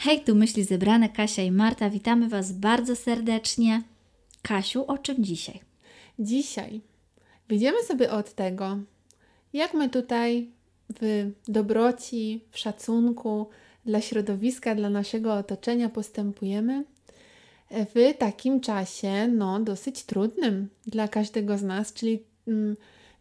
Hej, tu myśli zebrane Kasia i Marta. Witamy Was bardzo serdecznie. Kasiu, o czym dzisiaj? Dzisiaj wyjdziemy sobie od tego, jak my tutaj w dobroci, w szacunku dla środowiska, dla naszego otoczenia postępujemy w takim czasie, no, dosyć trudnym dla każdego z nas, czyli mm,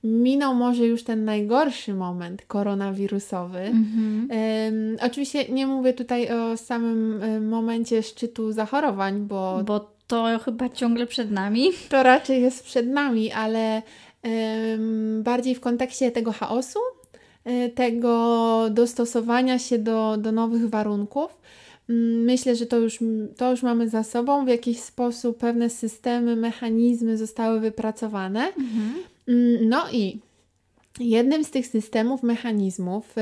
minął może już ten najgorszy moment koronawirusowy. Mhm. Um, oczywiście nie mówię tutaj o samym momencie szczytu zachorowań, bo, bo to chyba ciągle przed nami. To raczej jest przed nami, ale um, bardziej w kontekście tego chaosu, e, tego dostosowania się do, do nowych warunków. Mm, myślę, że to już, to już mamy za sobą. W jakiś sposób pewne systemy, mechanizmy zostały wypracowane. Mhm. Mm, no i jednym z tych systemów, mechanizmów y,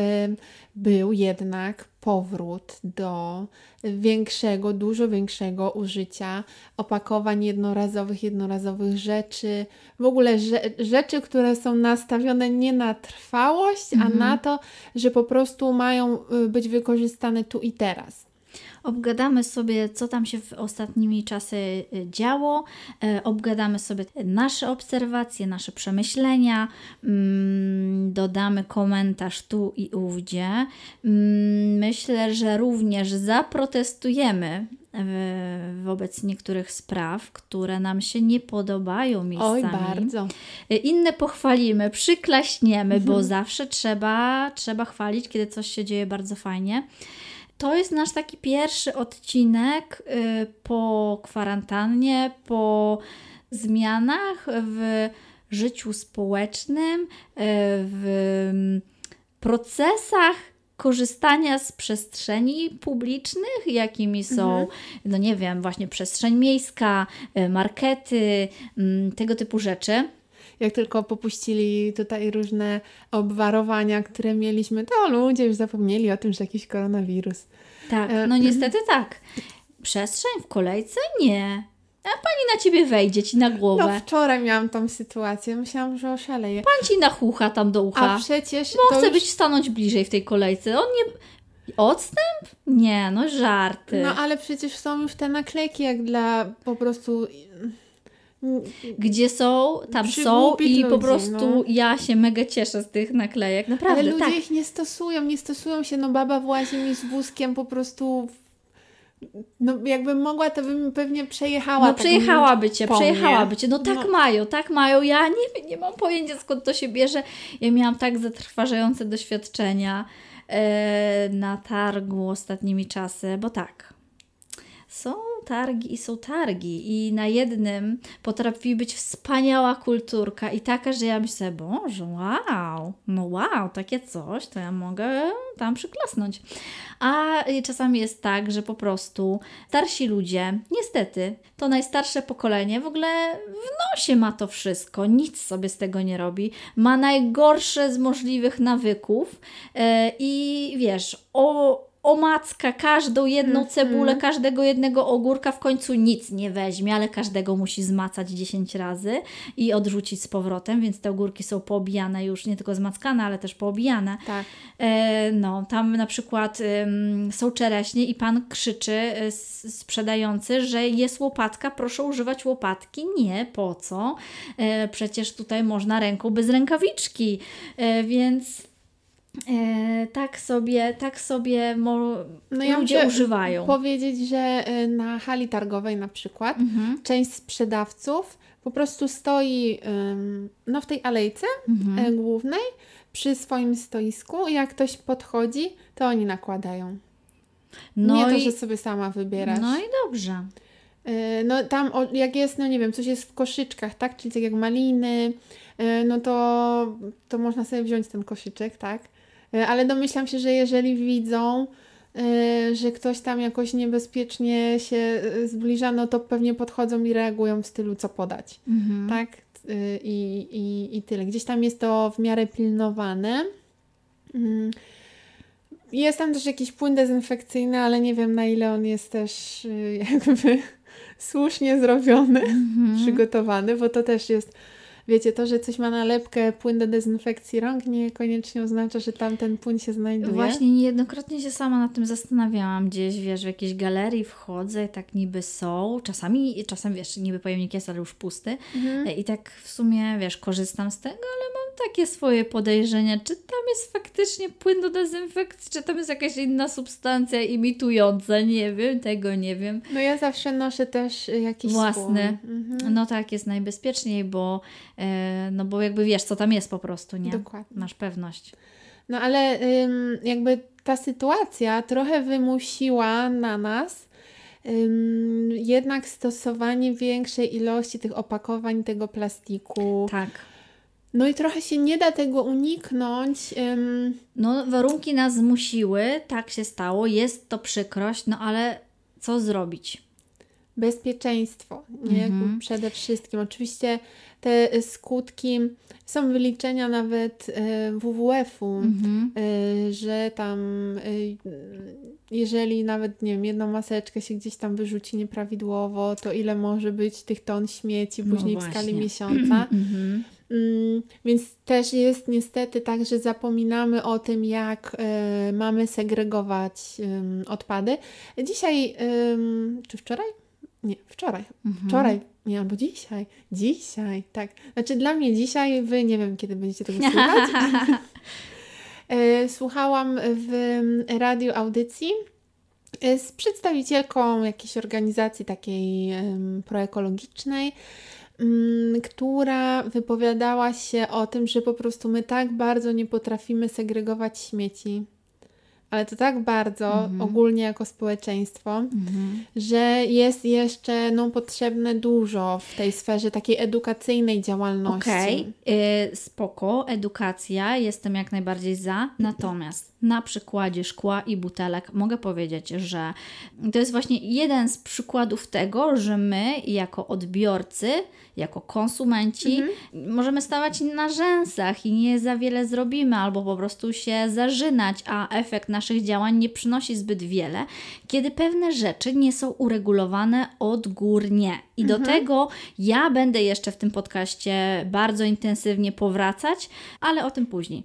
był jednak powrót do większego, dużo większego użycia opakowań jednorazowych, jednorazowych rzeczy, w ogóle rzeczy, które są nastawione nie na trwałość, mhm. a na to, że po prostu mają y, być wykorzystane tu i teraz. Obgadamy sobie, co tam się w ostatnimi czasy y, działo, e, obgadamy sobie nasze obserwacje, nasze przemyślenia, mm, dodamy komentarz tu i ówdzie. Mm, myślę, że również zaprotestujemy wobec niektórych spraw, które nam się nie podobają miejscami. Oj, bardzo. E, inne pochwalimy, przyklaśniemy, bo mhm. zawsze trzeba, trzeba chwalić, kiedy coś się dzieje bardzo fajnie. To jest nasz taki pierwszy odcinek y, po kwarantannie, po zmianach w życiu społecznym, y, w procesach korzystania z przestrzeni publicznych, jakimi są, mhm. no nie wiem, właśnie przestrzeń miejska, y, markety, mm, tego typu rzeczy jak tylko popuścili tutaj różne obwarowania, które mieliśmy, to ludzie już zapomnieli o tym, że jakiś koronawirus. Tak, e, no niestety tak. Przestrzeń w kolejce? Nie. A pani na ciebie wejdzie ci na głowę. No wczoraj miałam tą sytuację, myślałam, że oszaleję. Pan ci nachucha tam do ucha. A przecież. Bo chce już... być stanąć bliżej w tej kolejce. On nie. Odstęp? Nie, no żarty. No ale przecież są już te naklejki jak dla po prostu gdzie są, tam są i ludzi, po prostu no. ja się mega cieszę z tych naklejek, naprawdę. Ale ludzie tak. ich nie stosują, nie stosują się, no baba włazi mi z wózkiem po prostu no jakbym mogła, to bym pewnie przejechała. No przejechałaby Cię, przejechałaby Cię. No tak no. mają, tak mają. Ja nie, nie mam pojęcia skąd to się bierze. Ja miałam tak zatrważające doświadczenia e, na targu ostatnimi czasy, bo tak, są targi i są targi i na jednym potrafi być wspaniała kulturka i taka, że ja myślę, Boże, wow, no wow, takie coś, to ja mogę tam przyklasnąć. A czasami jest tak, że po prostu starsi ludzie, niestety, to najstarsze pokolenie w ogóle w nosie ma to wszystko, nic sobie z tego nie robi, ma najgorsze z możliwych nawyków yy, i wiesz, o omacka każdą jedną mm -hmm. cebulę, każdego jednego ogórka, w końcu nic nie weźmie, ale każdego musi zmacać 10 razy i odrzucić z powrotem, więc te ogórki są poobijane już, nie tylko zmackane, ale też poobijane. Tak. E, no, tam na przykład są czereśnie i pan krzyczy y, sprzedający, że jest łopatka, proszę używać łopatki. Nie, po co? E, przecież tutaj można ręką bez rękawiczki, e, więc E, tak sobie, tak sobie no ja ludzie używają. Powiedzieć, że e, na hali targowej na przykład mhm. część sprzedawców po prostu stoi no, w tej alejce mhm. E, głównej przy swoim stoisku i jak ktoś podchodzi, to oni nakładają. No Nie i... to, że sobie sama wybierasz. No i dobrze. No tam jak jest, no nie wiem, coś jest w koszyczkach, tak? Czyli tak jak maliny, no to, to można sobie wziąć ten koszyczek, tak? E, ale domyślam się, że jeżeli widzą, e, że ktoś tam jakoś niebezpiecznie się e, zbliża, no to pewnie podchodzą i reagują w stylu co podać. Mhm. Tak? I, i, I tyle. Gdzieś tam jest to w miarę pilnowane. Mm. Jest tam też jakiś płyn dezynfekcyjny, ale nie wiem na ile on jest też jakby słusznie zrobiony, mhm. przygotowany, bo to też jest wiecie, to, że coś ma nalepkę płyn do dezynfekcji rąk niekoniecznie oznacza, że tam ten płyn się znajduje. Właśnie niejednokrotnie się sama nad tym zastanawiałam. Gdzieś, wiesz, w jakiejś galerii wchodzę, tak niby są. Czasami, czasem, wiesz, niby pojemnik jest, ale już pusty. Mhm. I tak w sumie, wiesz, korzystam z tego, ale mam takie swoje podejrzenia, czy tam jest faktycznie płyn do dezynfekcji, czy tam jest jakaś inna substancja imitująca. Nie wiem, tego nie wiem. No ja zawsze noszę też jakiś Własny. Mhm. No tak, jest najbezpieczniej, bo, no bo jakby wiesz, co tam jest po prostu, nie? Dokładnie. Masz pewność. No ale jakby ta sytuacja trochę wymusiła na nas jednak stosowanie większej ilości tych opakowań, tego plastiku. Tak. No i trochę się nie da tego uniknąć. No, warunki nas zmusiły, tak się stało, jest to przykrość, no ale co zrobić? Bezpieczeństwo, nie? Mhm. Przede wszystkim. Oczywiście te skutki są wyliczenia nawet e, WWF-u, mhm. E, że tam e, jeżeli nawet, nie wiem, jedną maseczkę się gdzieś tam wyrzuci nieprawidłowo, to ile może być tych ton śmieci no później no w skali miesiąca. Mhm. Mm, więc też jest niestety tak, że zapominamy o tym, jak mamy segregować odpady. Dzisiaj, czy wczoraj? Nie, wczoraj. Mhm. Wczoraj, nie, albo dzisiaj. Dzisiaj, tak. Znaczy dla mnie dzisiaj, wy nie wiem, kiedy będziecie tego słuchać. E, słuchałam w radiu audycji e, z przedstawicielką jakiejś organizacji takiej proekologicznej, mm, która wypowiadała się o tym, że po prostu my tak bardzo nie potrafimy segregować śmieci ale to tak bardzo mhm. ogólnie jako społeczeństwo, mhm. że jest jeszcze no, potrzebne dużo w tej sferze takiej edukacyjnej działalności. Okej, okay. yy, spoko, edukacja, jestem jak najbardziej za, natomiast na przykładzie szkła i butelek mogę powiedzieć, że to jest właśnie jeden z przykładów tego, że my jako odbiorcy, jako konsumenci mhm. możemy stawać na rzęsach i nie za wiele zrobimy, albo po prostu się zażynać, a efekt naszych działań nie przynosi zbyt wiele, kiedy pewne rzeczy nie są uregulowane odgórnie. I mhm. do tego ja będę jeszcze w tym podcaście bardzo intensywnie powracać, ale o tym później.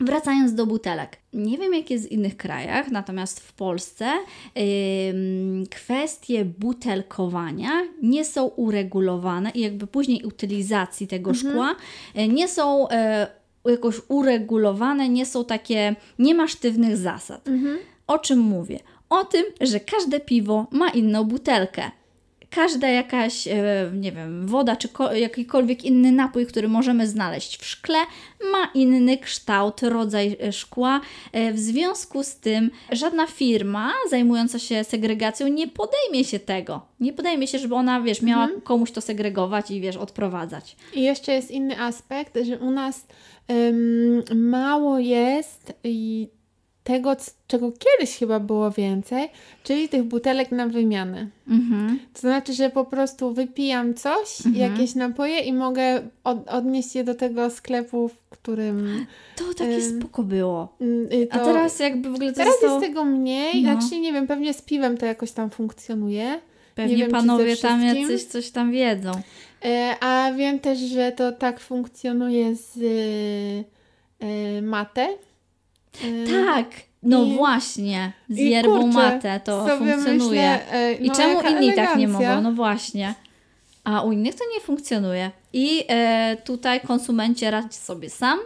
Wracając do butelek. Nie wiem, jak jest w innych krajach, natomiast w Polsce yy, kwestie butelkowania nie są uregulowane i jakby później utylizacji tego mhm. szkła yy, nie są yy, jakoś uregulowane, nie są takie, nie ma sztywnych zasad. Mhm. O czym mówię? O tym, że każde piwo ma inną butelkę każda jakaś, e, nie wiem, woda czy jakikolwiek inny napój, który możemy znaleźć w szkle, ma inny kształt, rodzaj e, szkła. E, w związku z tym żadna firma zajmująca się segregacją nie podejmie się tego. Nie podejmie się, żeby ona, wiesz, miała mhm. komuś to segregować i, wiesz, odprowadzać. I jeszcze jest inny aspekt, że u nas mało jest i tego, czego kiedyś chyba było więcej, czyli tych butelek na wymianę. Mhm. To znaczy, że po prostu wypijam coś, mhm. jakieś napoje i mogę od, odnieść je do tego sklepu, w którym... To takie y, spoko było. Y, to, A teraz jakby w ogóle to Teraz zostało... jest tego mniej, no. znaczy nie wiem, pewnie z piwem to jakoś tam funkcjonuje. Pewnie wiem, panowie tam jacyś coś tam wiedzą. Y, a wiem też, że to tak funkcjonuje z y, y, mate tak, no I, właśnie, z yerbą matę to funkcjonuje. Myślę, no, I czemu inni elegancja. tak nie mogą? No właśnie. A u innych to nie funkcjonuje. I e, tutaj konsumencie radź sobie sam.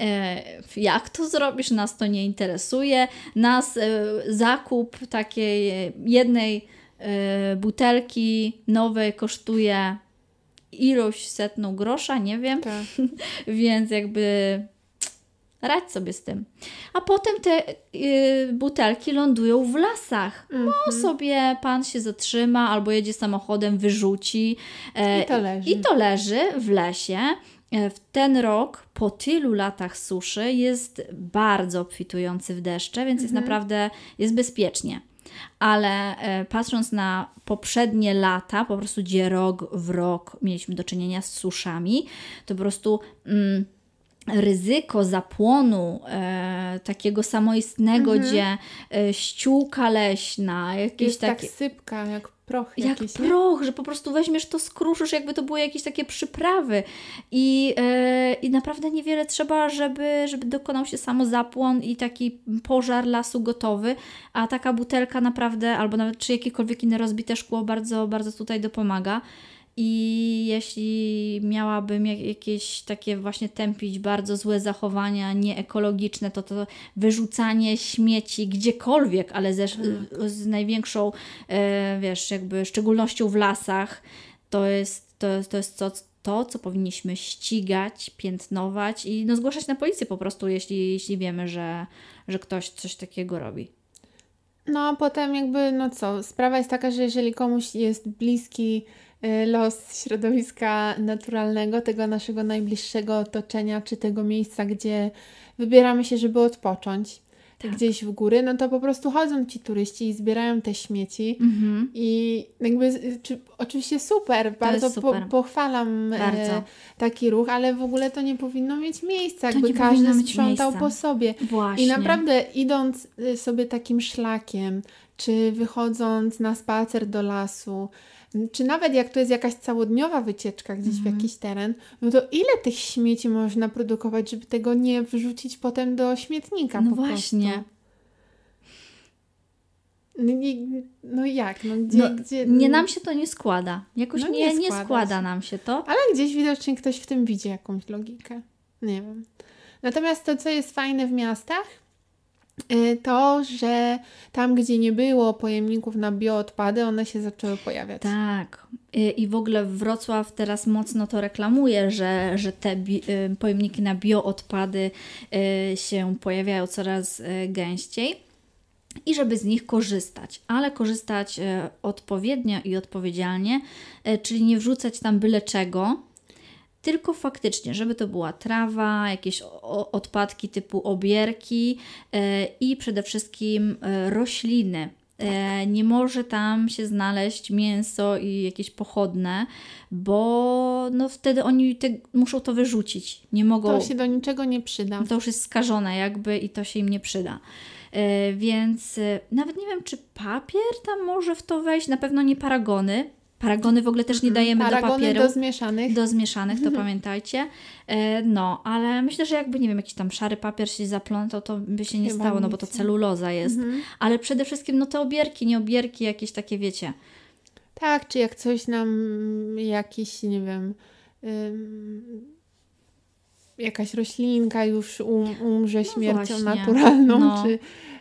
E, jak to zrobisz? Nas to nie interesuje. Nas e, zakup takiej jednej e, butelki nowej kosztuje ilość setną grosza, nie wiem. Tak. Więc jakby Radź sobie z tym. A potem te y, butelki lądują w lasach. Mm -hmm. No mhm. sobie pan się zatrzyma albo jedzie samochodem, wyrzuci. E, I to leży. I to leży w lesie. E, w ten rok, po tylu latach suszy, jest bardzo obfitujący w deszcze, więc jest mhm. naprawdę jest bezpiecznie. Ale e, patrząc na poprzednie lata, po prostu gdzie rok w rok mieliśmy do czynienia z suszami, to po prostu. Mm, ryzyko zapłonu e, takiego samoistnego, mhm. gdzie e, ściółka leśna, jakieś Jest takie... tak sypka, jak proch Jak jakiś, proch, nie? że po prostu weźmiesz to, skruszysz, jakby to były jakieś takie przyprawy i, e, i naprawdę niewiele trzeba, żeby, żeby dokonał się samozapłon i taki pożar lasu gotowy, a taka butelka naprawdę, albo nawet czy jakiekolwiek inne rozbite szkło bardzo, bardzo tutaj dopomaga. I jeśli miałabym jakieś takie właśnie tępić bardzo złe zachowania nieekologiczne, to to wyrzucanie śmieci gdziekolwiek, ale ze, mhm. z największą, e, wiesz, jakby szczególnością w lasach, to jest to, to, jest to, to, co powinniśmy ścigać, piętnować i no, zgłaszać na policję po prostu, jeśli, jeśli wiemy, że, że ktoś coś takiego robi. No a potem jakby, no co, sprawa jest taka, że jeżeli komuś jest bliski los środowiska naturalnego, tego naszego najbliższego otoczenia, czy tego miejsca, gdzie wybieramy się, żeby odpocząć. Tak. Gdzieś w góry, no to po prostu chodzą ci turyści i zbierają te śmieci. Mhm. I jakby, czy, oczywiście super, bardzo super. Po, pochwalam e, bardzo. E, taki ruch, ale w ogóle to nie powinno mieć miejsca, to jakby każdy sprzątał miejsca. po sobie. Właśnie. I naprawdę idąc y, sobie takim szlakiem, czy wychodząc na spacer do lasu, czy nawet jak to jest jakaś całodniowa wycieczka gdzieś w mhm. jakiś teren, no to ile tych śmieci można produkować, żeby tego nie wrzucić potem do śmietnika? No właśnie. No, no, jak? No, gdzie, no, gdzie, nie nam się to nie składa. Jakoś no nie, nie, nie składa nam się to. Ale gdzieś widocznie ktoś w tym widzi jakąś logikę. Nie wiem. Natomiast to, co jest fajne w miastach, to, że tam, gdzie nie było pojemników na bioodpady, one się zaczęły pojawiać. Tak. Y, I w ogóle Wrocław teraz mocno to reklamuje, że, że te y, pojemniki na bioodpady się pojawiają coraz gęściej i żeby z nich korzystać, ale korzystać odpowiednio i odpowiedzialnie, czyli nie wrzucać tam byle czego, tylko faktycznie, żeby to była trawa, jakieś odpadki typu obierki e, i przede wszystkim e, rośliny. E, nie może tam się znaleźć mięso i jakieś pochodne, bo no wtedy oni te, muszą to wyrzucić. Nie mogą. To się do niczego nie przyda. To już jest skażone, jakby i to się im nie przyda. Więc nawet nie wiem, czy papier tam może w to wejść. Na pewno nie paragony, Paragony w ogóle też nie mhm. dajemy Paragony do papieru. do zmieszanych. Do zmieszanych, to mhm. pamiętajcie. E, no, ale myślę, że jakby, nie wiem, jakiś tam szary papier się zaplątał, to by się nie Chyba stało, no bo to celuloza jest. Mhm. Ale przede wszystkim, no te obierki, nie obierki, jakieś takie, wiecie. Tak, czy jak coś nam jakiś, nie wiem... jakaś roślinka już um, umrze no śmiercią właśnie. naturalną, no. czy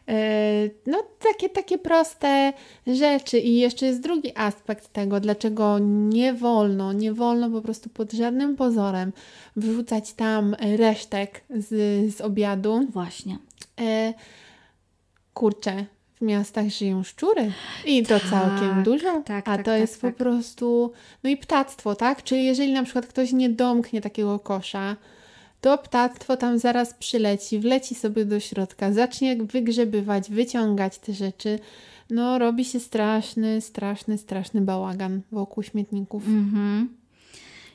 E, no, takie, takie proste rzeczy. I jeszcze jest drugi aspekt tego, dlaczego nie wolno, nie wolno po prostu pod żadnym pozorem wrzucać tam resztek z, z obiadu. Właśnie. E, kurczę, w miastach żyją szczury i to tak, całkiem dużo, tak, a tak, to tak, jest po tak. prostu, no i ptactwo, tak? Czyli jeżeli na przykład ktoś nie domknie takiego kosza, to ptactwo tam zaraz przyleci, wleci sobie do środka, zacznie wygrzebywać, wyciągać te rzeczy. No, robi się straszny, straszny, straszny bałagan wokół śmietników. Mhm.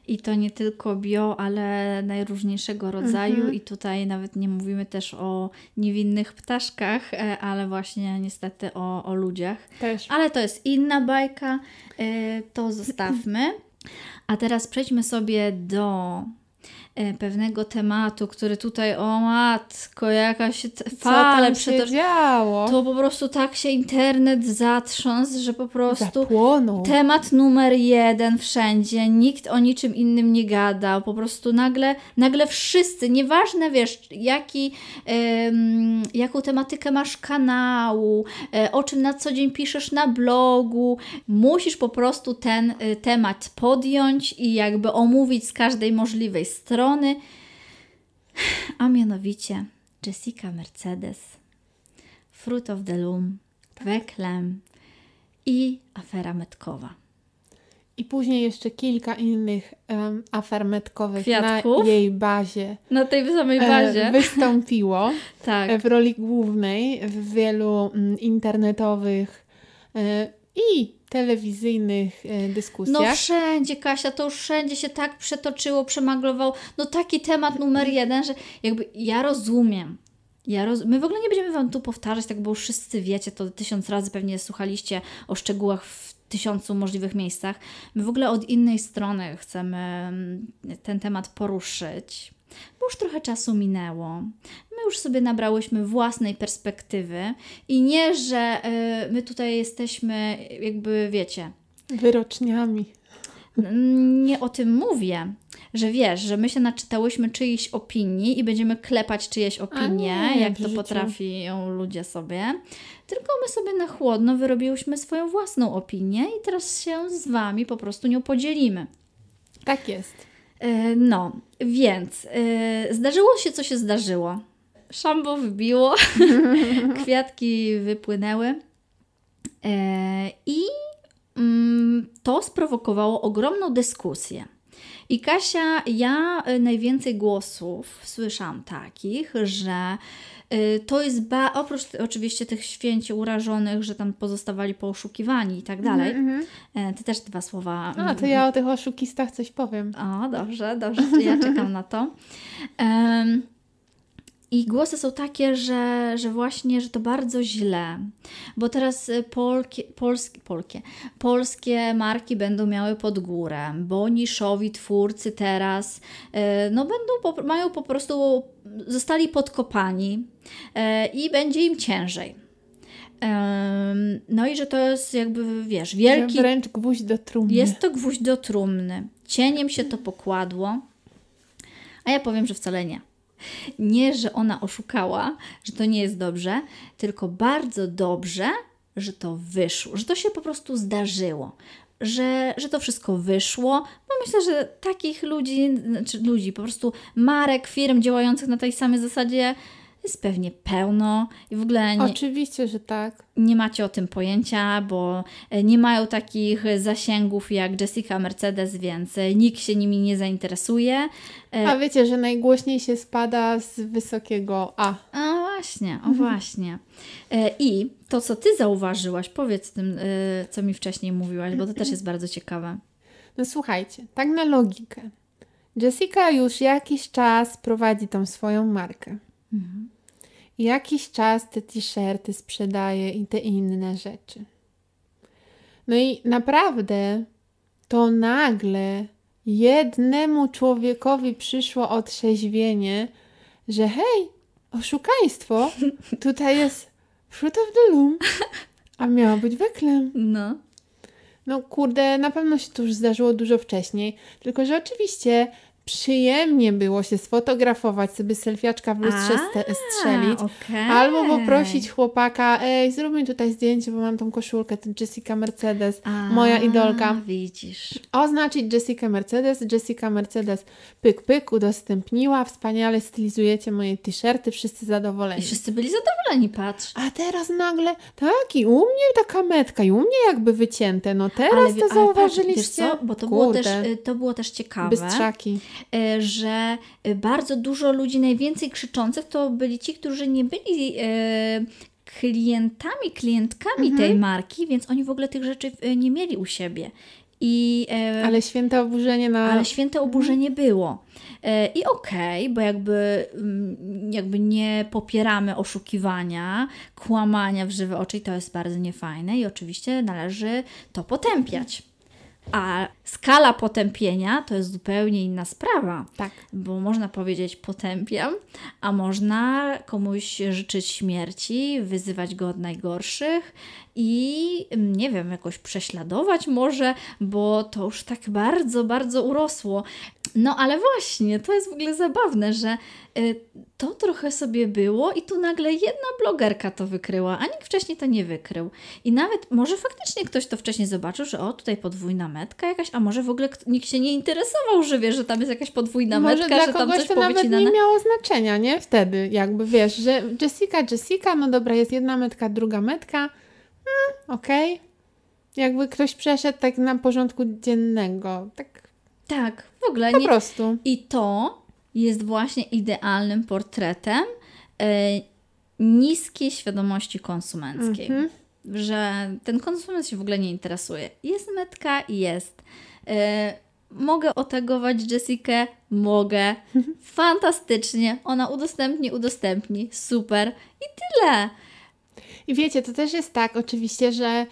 I to nie tylko bio, ale najróżniejszego rodzaju. Mhm. I tutaj nawet nie mówimy też o niewinnych ptaszkach, e, ale właśnie niestety o, o ludziach. Też. Ale to jest inna bajka, e, to zostawmy. A teraz przejdźmy sobie do pewnego tematu, który tutaj, o matko, jakaś fale przeto... działo? To po prostu tak się internet zatrząsł, że po prostu Zapłonął. temat numer jeden wszędzie, nikt o niczym innym nie gadał, po prostu nagle, nagle wszyscy, nieważne wiesz, jaki, um, jaką tematykę masz kanału, e, o czym na co dzień piszesz na blogu, musisz po prostu ten e, temat podjąć i jakby omówić z każdej możliwej strony, strony, a mianowicie Jessica Mercedes, Fruit of the Loom, Weklem i afera metkowa. I później jeszcze kilka innych um, afer metkowych Kwiatków? na jej bazie. Na tej samej bazie. E, wystąpiło tak. w roli głównej w wielu mm, internetowych e, i telewizyjnych e, dyskusjach. No wszędzie, Kasia, to już wszędzie się tak przetoczyło, przemaglował. No taki temat numer jeden, że jakby ja rozumiem. Ja roz... My w ogóle nie będziemy Wam tu powtarzać, tak bo już wszyscy wiecie, to tysiąc razy pewnie słuchaliście o szczegółach w tysiącu możliwych miejscach. My w ogóle od innej strony chcemy mm, ten temat poruszyć, bo już trochę czasu minęło. My już sobie nabrałyśmy własnej perspektywy i nie, że y, my tutaj jesteśmy, jakby wiecie, wyroczniami. Nie o tym mówię, że wiesz, że my się naczytałyśmy czyichś opinii i będziemy klepać czyjeś opinie, nie, jak to potrafią ludzie sobie. Tylko my sobie na chłodno wyrobiłyśmy swoją własną opinię i teraz się z Wami po prostu nią podzielimy. Tak jest. E, no, więc e, zdarzyło się, co się zdarzyło. Szambo wybiło, kwiatki wypłynęły e, i mm, to sprowokowało ogromną dyskusję. I Kasia, ja najwięcej głosów słyszałam takich, że to jest, ba oprócz oczywiście tych święci urażonych, że tam pozostawali poszukiwani i tak dalej. Mm -hmm. Ty też dwa słowa. A, to ja o tych oszukistach coś powiem. O, dobrze, dobrze, ja czekam na to. Um, i głosy są takie, że, że właśnie, że to bardzo źle, bo teraz y, polkie, polskie, polskie, polskie marki będą miały pod górę, bo niszowi twórcy teraz no będą, mają po prostu, zostali podkopani i będzie im ciężej. No i że to jest jakby, wiesz, wielki... Że wręcz gwóźdź do trumny. Jest to gwóźdź do trumny. Cieniem się to pokładło, a ja powiem, że wcale nie. Nie, że ona oszukała, że to nie jest dobrze, tylko bardzo dobrze, że to wyszło, że to się po prostu zdarzyło. Że, że to wszystko wyszło, bo myślę, że takich ludzi, znaczy ludzi, po prostu marek, firm działających na tej samej zasadzie jest pewnie pełno i w ogóle nie, Oczywiście, że tak. Nie macie o tym pojęcia, bo e, nie mają takich zasięgów jak Jessica Mercedes, więc e, nikt się nimi nie zainteresuje. E, A wiecie, że najgłośniej się spada z wysokiego A. A właśnie, o mhm. właśnie. I to, co ty zauważyłaś, powiedz tym, co mi wcześniej mówiłaś, bo to też jest bardzo ciekawe. No słuchajcie, tak na logikę. Jessica już jakiś czas prowadzi tą swoją markę. Mhm. Jakiś czas te t-shirty sprzedaje i te inne rzeczy. No i naprawdę to nagle jednemu człowiekowi przyszło otrzeźwienie, że hej, oszukaństwo, tutaj jest Fruit of the Loom, a miało być weklem. No. No kurde, na pewno się to już zdarzyło dużo wcześniej, tylko że oczywiście przyjemnie było się sfotografować, sobie selfiaczka w lustrze A, strzelić, okay. albo poprosić chłopaka, ej, zrób mi tutaj zdjęcie, bo mam tą koszulkę, ten Jessica Mercedes, A, moja idolka. Widzisz. Oznaczyć Jessica Mercedes, Jessica Mercedes pyk pyk udostępniła, wspaniale stylizujecie moje t-shirty, wszyscy zadowoleni. I wszyscy byli zadowoleni, patrz. A teraz nagle, tak i u mnie taka metka i u mnie jakby wycięte, no teraz ale, to ale zauważyliście. Patrz, co? Bo to było, też, y, to było też ciekawe. Bystrzaki że e, bardzo dużo ludzi, najwięcej krzyczących, to byli ci, którzy nie byli e, klientami, klientkami mhm. tej marki, więc oni w ogóle tych rzeczy nie mieli u siebie. I, ale święte oburzenie na. Ale święte oburzenie było. I okej, okay, bo jakby, mm, jakby nie popieramy oszukiwania, kłamania w żywe oczy, i to jest bardzo niefajne, i oczywiście należy to potępiać. A skala potępienia to jest zupełnie inna sprawa. Tak. Bo można powiedzieć potępiam, a można komuś życzyć śmierci, wyzywać go od najgorszych i nie wiem, jakoś prześladować może, bo to już tak bardzo, bardzo urosło. No ale właśnie, to jest w ogóle zabawne, że y, to trochę sobie było i tu nagle jedna blogerka to wykryła, a nikt wcześniej to nie wykrył. I nawet może faktycznie ktoś to wcześniej zobaczył, że o, tutaj podwójna metka jakaś, a może w ogóle nikt się nie interesował, że wie, że tam jest jakaś podwójna może metka, że tam coś to nawet nie miało znaczenia, nie? Wtedy jakby wiesz, że Jessica, Jessica, no dobra, jest jedna metka, druga metka, hmm, okej. Okay. Jakby ktoś przeszedł tak na porządku dziennego, tak tak, w ogóle po nie. Po prostu. I to jest właśnie idealnym portretem e, niskiej świadomości konsumenckiej. Mm -hmm. Że ten konsument się w ogóle nie interesuje. Jest metka jest. Yy, mogę otagować Jessikę? Mogę. Fantastycznie. Ona udostępni, udostępni. Super. I tyle. I wiecie, to też jest tak oczywiście, że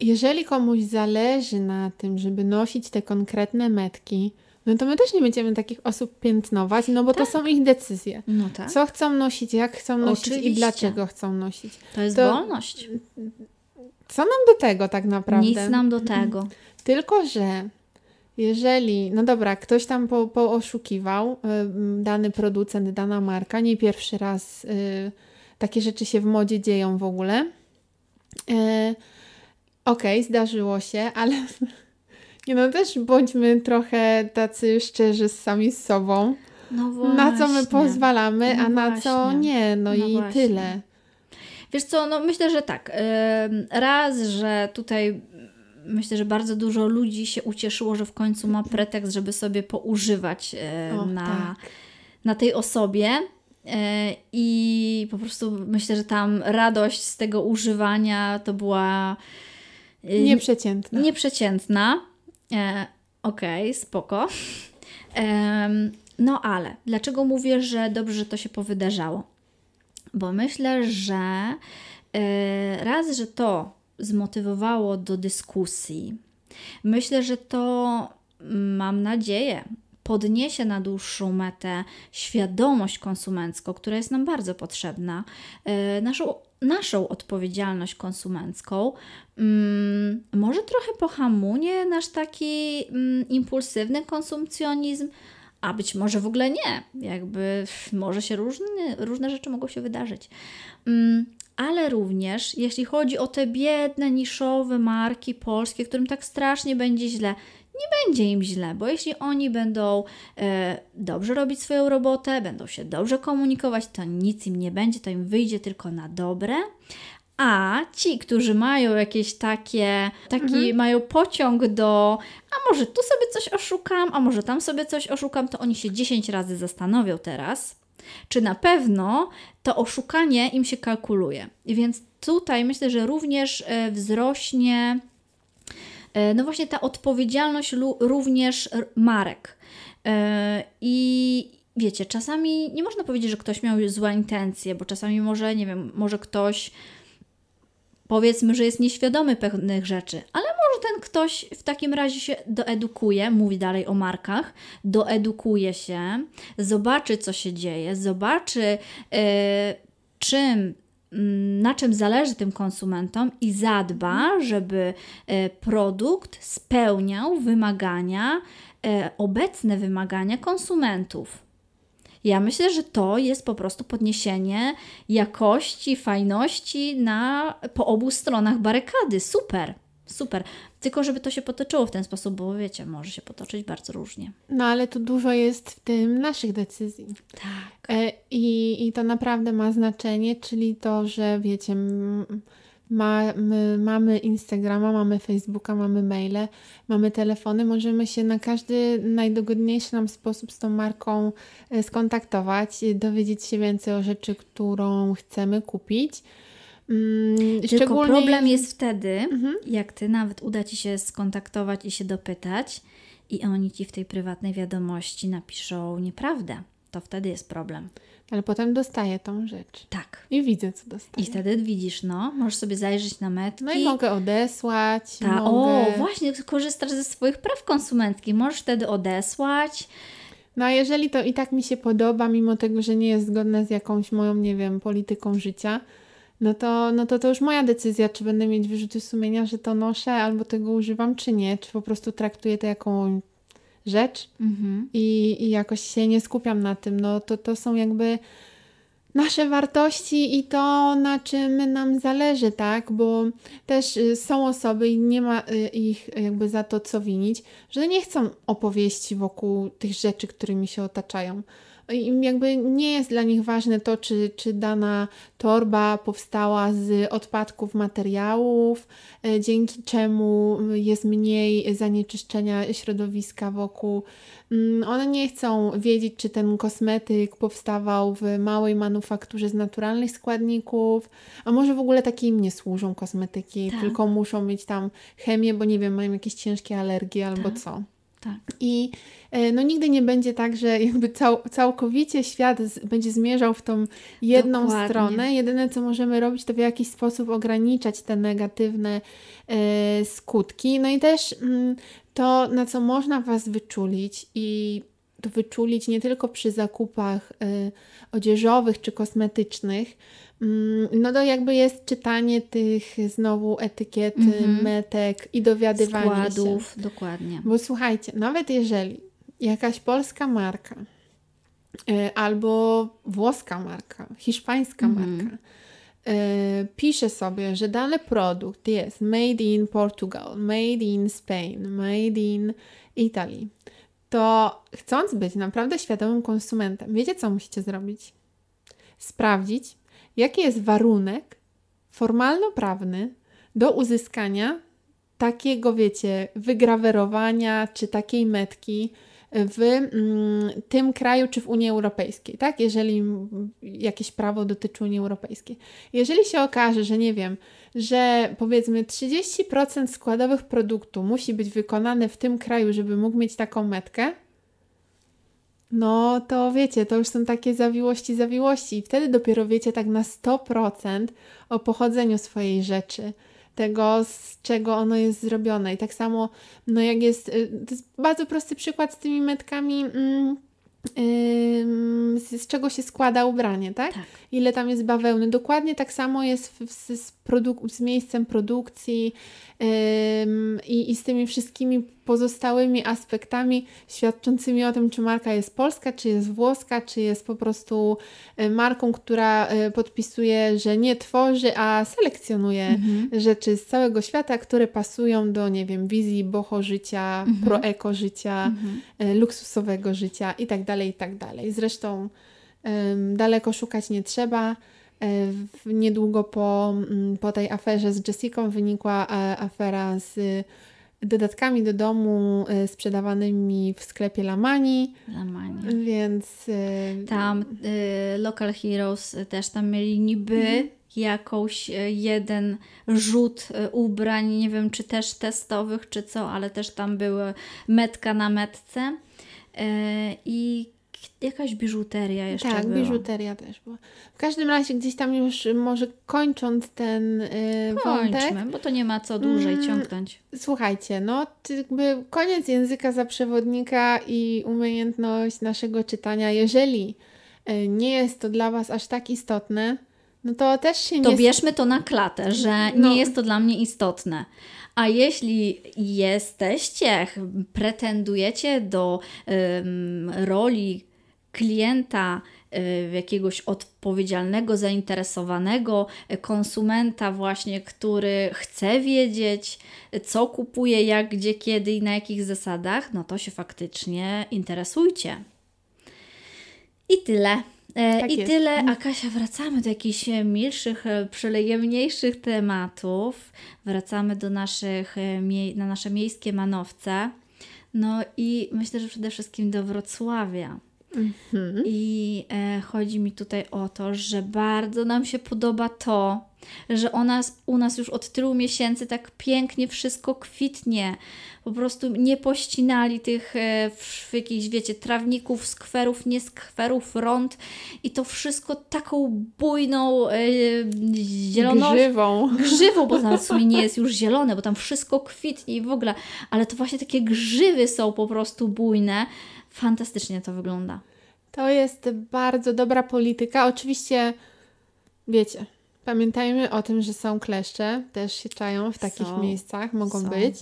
jeżeli komuś zależy na tym, żeby nosić te konkretne metki, no to my też nie będziemy takich osób piętnować, no bo tak. to są ich decyzje. No tak. Co chcą nosić, jak chcą nosić Oczywiście. i dlaczego chcą nosić. To jest to, wolność. Co nam do tego tak naprawdę? Nic nam do tego. Tylko, że jeżeli, no dobra, ktoś tam po, pooszukiwał, y, dany producent, dana marka, nie pierwszy raz y, takie rzeczy się w modzie dzieją w ogóle. Y, Okej, okay, zdarzyło się, ale nie no też bądźmy trochę tacy szczerzy sami z sobą. No właśnie. Na co my pozwalamy, no a na właśnie. co nie. No, no i właśnie. tyle. Wiesz co, no myślę, że tak. Raz, że tutaj myślę, że bardzo dużo ludzi się ucieszyło, że w końcu ma pretekst, żeby sobie poużywać o, na, tak. na tej osobie. E, I po prostu myślę, że tam radość z tego używania to była e, nieprzeciętna. Nieprzeciętna. E, Okej, okay, spoko. E, no ale dlaczego mówię, że dobrze, że to się powydarzało? Bo myślę, że e, raz, że to zmotywowało do dyskusji, myślę, że to mam nadzieję, podniesie na dłuższą metę świadomość konsumencką, która jest nam bardzo potrzebna, e, naszą, naszą odpowiedzialność konsumencką, mm, może trochę pohamuje nasz taki mm, impulsywny konsumpcjonizm, a być może w ogóle nie. Jakby może się różne, różne rzeczy mogą się wydarzyć. Mm, ale również jeśli chodzi o te biedne, niszowe marki polskie, którym tak strasznie będzie źle, nie będzie im źle, bo jeśli oni będą e, dobrze robić swoją robotę, będą się dobrze komunikować, to nic im nie będzie, to im wyjdzie tylko na dobre. A ci, którzy mają jakieś takie, taki mhm. mają pociąg do, a może tu sobie coś oszukam, a może tam sobie coś oszukam, to oni się 10 razy zastanowią teraz, czy na pewno to oszukanie im się kalkuluje. Więc tutaj myślę, że również e, wzrośnie no właśnie ta odpowiedzialność również marek. E, I wiecie, czasami nie można powiedzieć, że ktoś miał złe intencje, bo czasami może, nie wiem, może ktoś powiedzmy, że jest nieświadomy pewnych rzeczy, ale może ten ktoś w takim razie się doedukuje, mówi dalej o markach, doedukuje się, zobaczy, co się dzieje, zobaczy, yy, czym na czym zależy tym konsumentom i zadba, żeby e, produkt spełniał wymagania, e, obecne wymagania konsumentów. Ja myślę, że to jest po prostu podniesienie jakości, fajności na, po obu stronach barykady. Super, super. Tylko żeby to się potoczyło w ten sposób, bo wiecie, może się potoczyć bardzo różnie. No ale tu dużo jest w tym naszych decyzji. Tak. E, i, I to naprawdę ma znaczenie, czyli to, że wiecie, ma, my mamy Instagrama, mamy Facebooka, mamy maile, mamy telefony, możemy się na każdy najdogodniejszy nam sposób z tą marką e, skontaktować, dowiedzieć się więcej o rzeczy, którą chcemy kupić. Mm, Tylko problem jest wtedy, mhm. jak ty nawet uda ci się skontaktować i się dopytać, i oni ci w tej prywatnej wiadomości napiszą nieprawdę. To wtedy jest problem. Ale potem dostaję tą rzecz. Tak. I widzę, co dostaję. I wtedy widzisz, no, możesz sobie zajrzeć na metki. No i mogę odesłać. Ta, mogę... O, właśnie, korzystasz ze swoich praw konsumenckich. Możesz wtedy odesłać. No a jeżeli to i tak mi się podoba, mimo tego, że nie jest zgodne z jakąś moją, nie wiem, polityką życia, no to, no to to już moja decyzja, czy będę mieć wyrzuty sumienia, że to noszę, albo tego używam, czy nie, czy po prostu traktuję to jako rzecz mhm. i, i jakoś się nie skupiam na tym. No to, to są jakby nasze wartości i to, na czym nam zależy, tak? Bo też y, są osoby i nie ma y, ich jakby za to co winić, że nie chcą opowieści wokół tych rzeczy, którymi się otaczają jakby nie jest dla nich ważne to, czy, czy dana torba powstała z odpadków materiałów, e, dzięki czemu jest mniej zanieczyszczenia środowiska wokół. Mm, one nie chcą wiedzieć, czy ten kosmetyk powstawał w małej manufakturze z naturalnych składników, a może w ogóle takie im nie służą kosmetyki, tak. tylko muszą mieć tam chemię, bo nie wiem, mają jakieś ciężkie alergie albo tak. co. Tak. I e, no nigdy nie będzie tak, że jakby cał, całkowicie świat z, będzie zmierzał w tą jedną Dokładnie. stronę. Jedyne, co możemy robić, to w jakiś sposób ograniczać te negatywne e, skutki. No i też mm, to, na co można Was wyczulić i to wyczulić nie tylko przy zakupach e, odzieżowych czy kosmetycznych, no to jakby jest czytanie tych znowu etykiet, mm-hmm. metek i dowiadywanie Składów, się. dokładnie. Bo słuchajcie, nawet jeżeli jakaś polska marka y, albo włoska marka, hiszpańska mm-hmm. marka y, pisze sobie, że dany produkt jest made in Portugal, made in Spain, made in Italy, to chcąc być naprawdę świadomym konsumentem, wiecie co musicie zrobić? Sprawdzić, jaki jest warunek formalno-prawny do uzyskania takiego, wiecie, wygrawerowania czy takiej metki w mm, tym kraju czy w Unii Europejskiej, tak? Jeżeli jakieś prawo dotyczy Unii Europejskiej. Jeżeli się okaże, że nie wiem, że powiedzmy 30% składowych produktu musi być wykonane w tym kraju, żeby mógł mieć taką metkę, no to wiecie, to już są takie zawiłości, zawiłości i wtedy dopiero wiecie tak na 100% o pochodzeniu swojej rzeczy, tego z czego ono jest zrobione. I tak samo, no jak jest, y, to jest bardzo prosty przykład z tymi metkami. Mm, z, z, czego się składa ubranie, tak? tak? Ile tam jest bawełny. Dokładnie tak samo jest w, z, z, z miejscem produkcji, i, i z tymi wszystkimi pozostałymi aspektami świadczącymi o tym, czy marka jest polska, czy jest włoska, czy jest po prostu e, marką, która e, podpisuje, że nie tworzy, a selekcjonuje mhm. rzeczy z całego świata, które pasują do, nie wiem, wizji boho życia, mhm. pro-eko życia, mhm. E, luksusowego życia itd., tak itd. Tak Zresztą daleko szukać nie trzeba. Niedługo po, mm, po tej aferze z Jessiką wynikła afera z dodatkami do domu e, sprzedawanymi w sklepie Lamani. Lamani. Więc... Tam y, Local Heroes też tam mieli niby mhm. jakąś jeden rzut ubrań, nie wiem czy też testowych, czy co, ale też tam były metka na metce. I jakaś biżuteria jeszcze Tak, była. biżuteria też była. W każdym razie gdzieś tam już może kończąc ten yy, wątek. Bo to nie ma co dłużej mm, ciągnąć. Słuchajcie, no jakby koniec języka za przewodnika i umiejętność naszego czytania. Jeżeli yy, nie jest to dla Was aż tak istotne, no to też się nie... To bierzmy to na klatę, że no. nie jest to dla mnie istotne. A jeśli jesteście, pretendujecie do um, roli klienta, y, jakiegoś odpowiedzialnego, zainteresowanego konsumenta, właśnie, który chce wiedzieć, co kupuje, jak, gdzie, kiedy i na jakich zasadach, no to się faktycznie interesujcie. I tyle. E, tak I jest. tyle, mhm. a Kasia, wracamy do jakichś milszych, przylejemniejszych tematów. Wracamy do naszych, e, na nasze miejskie manowce. No i myślę, że przede wszystkim do Wrocławia. Mhm. I e, chodzi mi tutaj o to, że bardzo nam się podoba to, że u nas, u nas już od tylu miesięcy tak pięknie wszystko kwitnie. Po prostu nie pościnali tych e, jakichś, wiecie, trawników, skwerów, nie skwerów, rąd i to wszystko taką bujną e, zieloną... Grzywą. Grzywą, bo nawet w sumie nie jest już zielone, bo tam wszystko kwitnie i w ogóle, ale to właśnie takie grzywy są po prostu bujne fantastycznie to wygląda. To jest bardzo dobra polityka. Oczywiście, wiecie, pamiętajmy o tym, że są kleszcze, też się czają w takich są, miejscach, mogą są. być.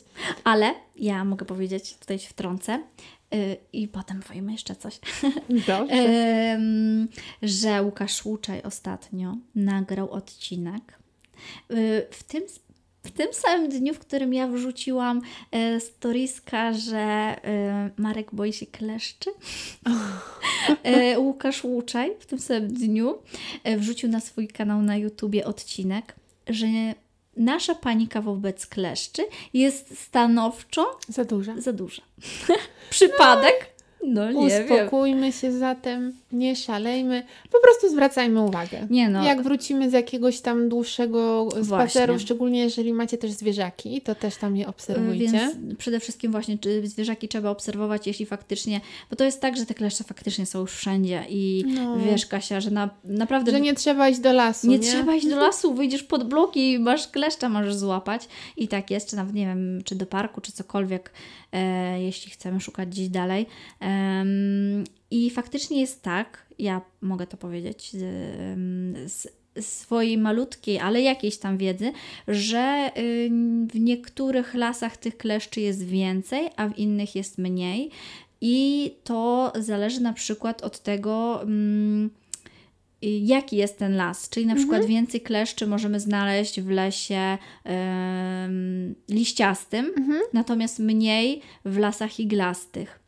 Ale ja mogę powiedzieć, tutaj się wtrącę, yy, i potem powiemy jeszcze coś. Dobrze. że Łukasz Łuczaj ostatnio nagrał odcinek. Yy, w tym w tym samym dniu, w którym ja wrzuciłam e, storiska, że e, Marek boi się kleszczy, e, Łukasz Łuczaj w tym samym dniu e, wrzucił na swój kanał na YouTubie odcinek, że nasza panika wobec kleszczy jest stanowczo za duża. Za duża. Przypadek? No nie Uspokójmy wiem. się zatem, nie szalejmy, po prostu zwracajmy uwagę. Nie no. Jak wrócimy z jakiegoś tam dłuższego spaceru, właśnie. szczególnie jeżeli macie też zwierzaki, to też tam je obserwujcie. Więc przede wszystkim właśnie czy zwierzaki trzeba obserwować, jeśli faktycznie, bo to jest tak, że te kleszcze faktycznie są już wszędzie i no. wiesz Kasia, że na, naprawdę... Że nie trzeba iść do lasu, nie? nie? trzeba iść do lasu, wyjdziesz pod bloki i masz kleszcza, możesz złapać i tak jest, czy nawet nie wiem, czy do parku, czy cokolwiek, e, jeśli chcemy szukać gdzieś dalej. E, i faktycznie jest tak, ja mogę to powiedzieć z, swojej malutkiej, ale jakiejś tam wiedzy, że w niektórych lasach tych kleszczy jest więcej, a w innych jest mniej. I to zależy na przykład od tego, jaki jest ten las. Czyli na mhm. przykład więcej kleszczy możemy znaleźć w lesie liściastym, mhm. natomiast mniej w lasach iglastych.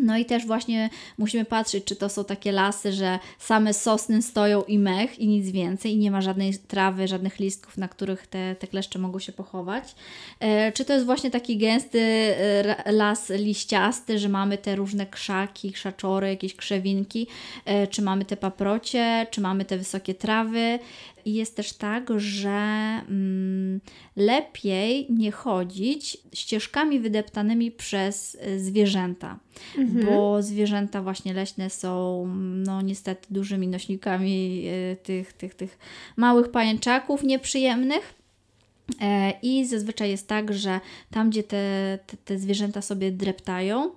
No i też właśnie musimy patrzeć, czy to są takie lasy, że same sosny stoją i mech i nic więcej i nie ma żadnej trawy, żadnych listków, na których te, te kleszcze mogą się pochować. E, czy to jest właśnie taki gęsty e, las liściasty, że mamy te różne krzaki, krzaczory, jakieś krzewinki, e, czy mamy te paprocie, czy mamy te wysokie trawy. Jest też tak, że mm, lepiej nie chodzić ścieżkami wydeptanymi przez y, zwierzęta, mhm. bo zwierzęta właśnie leśne są no niestety dużymi nośnikami y, tych, tych, tych małych pajęczaków nieprzyjemnych. E, I zazwyczaj jest tak, że tam, gdzie te, te, te zwierzęta sobie dreptają,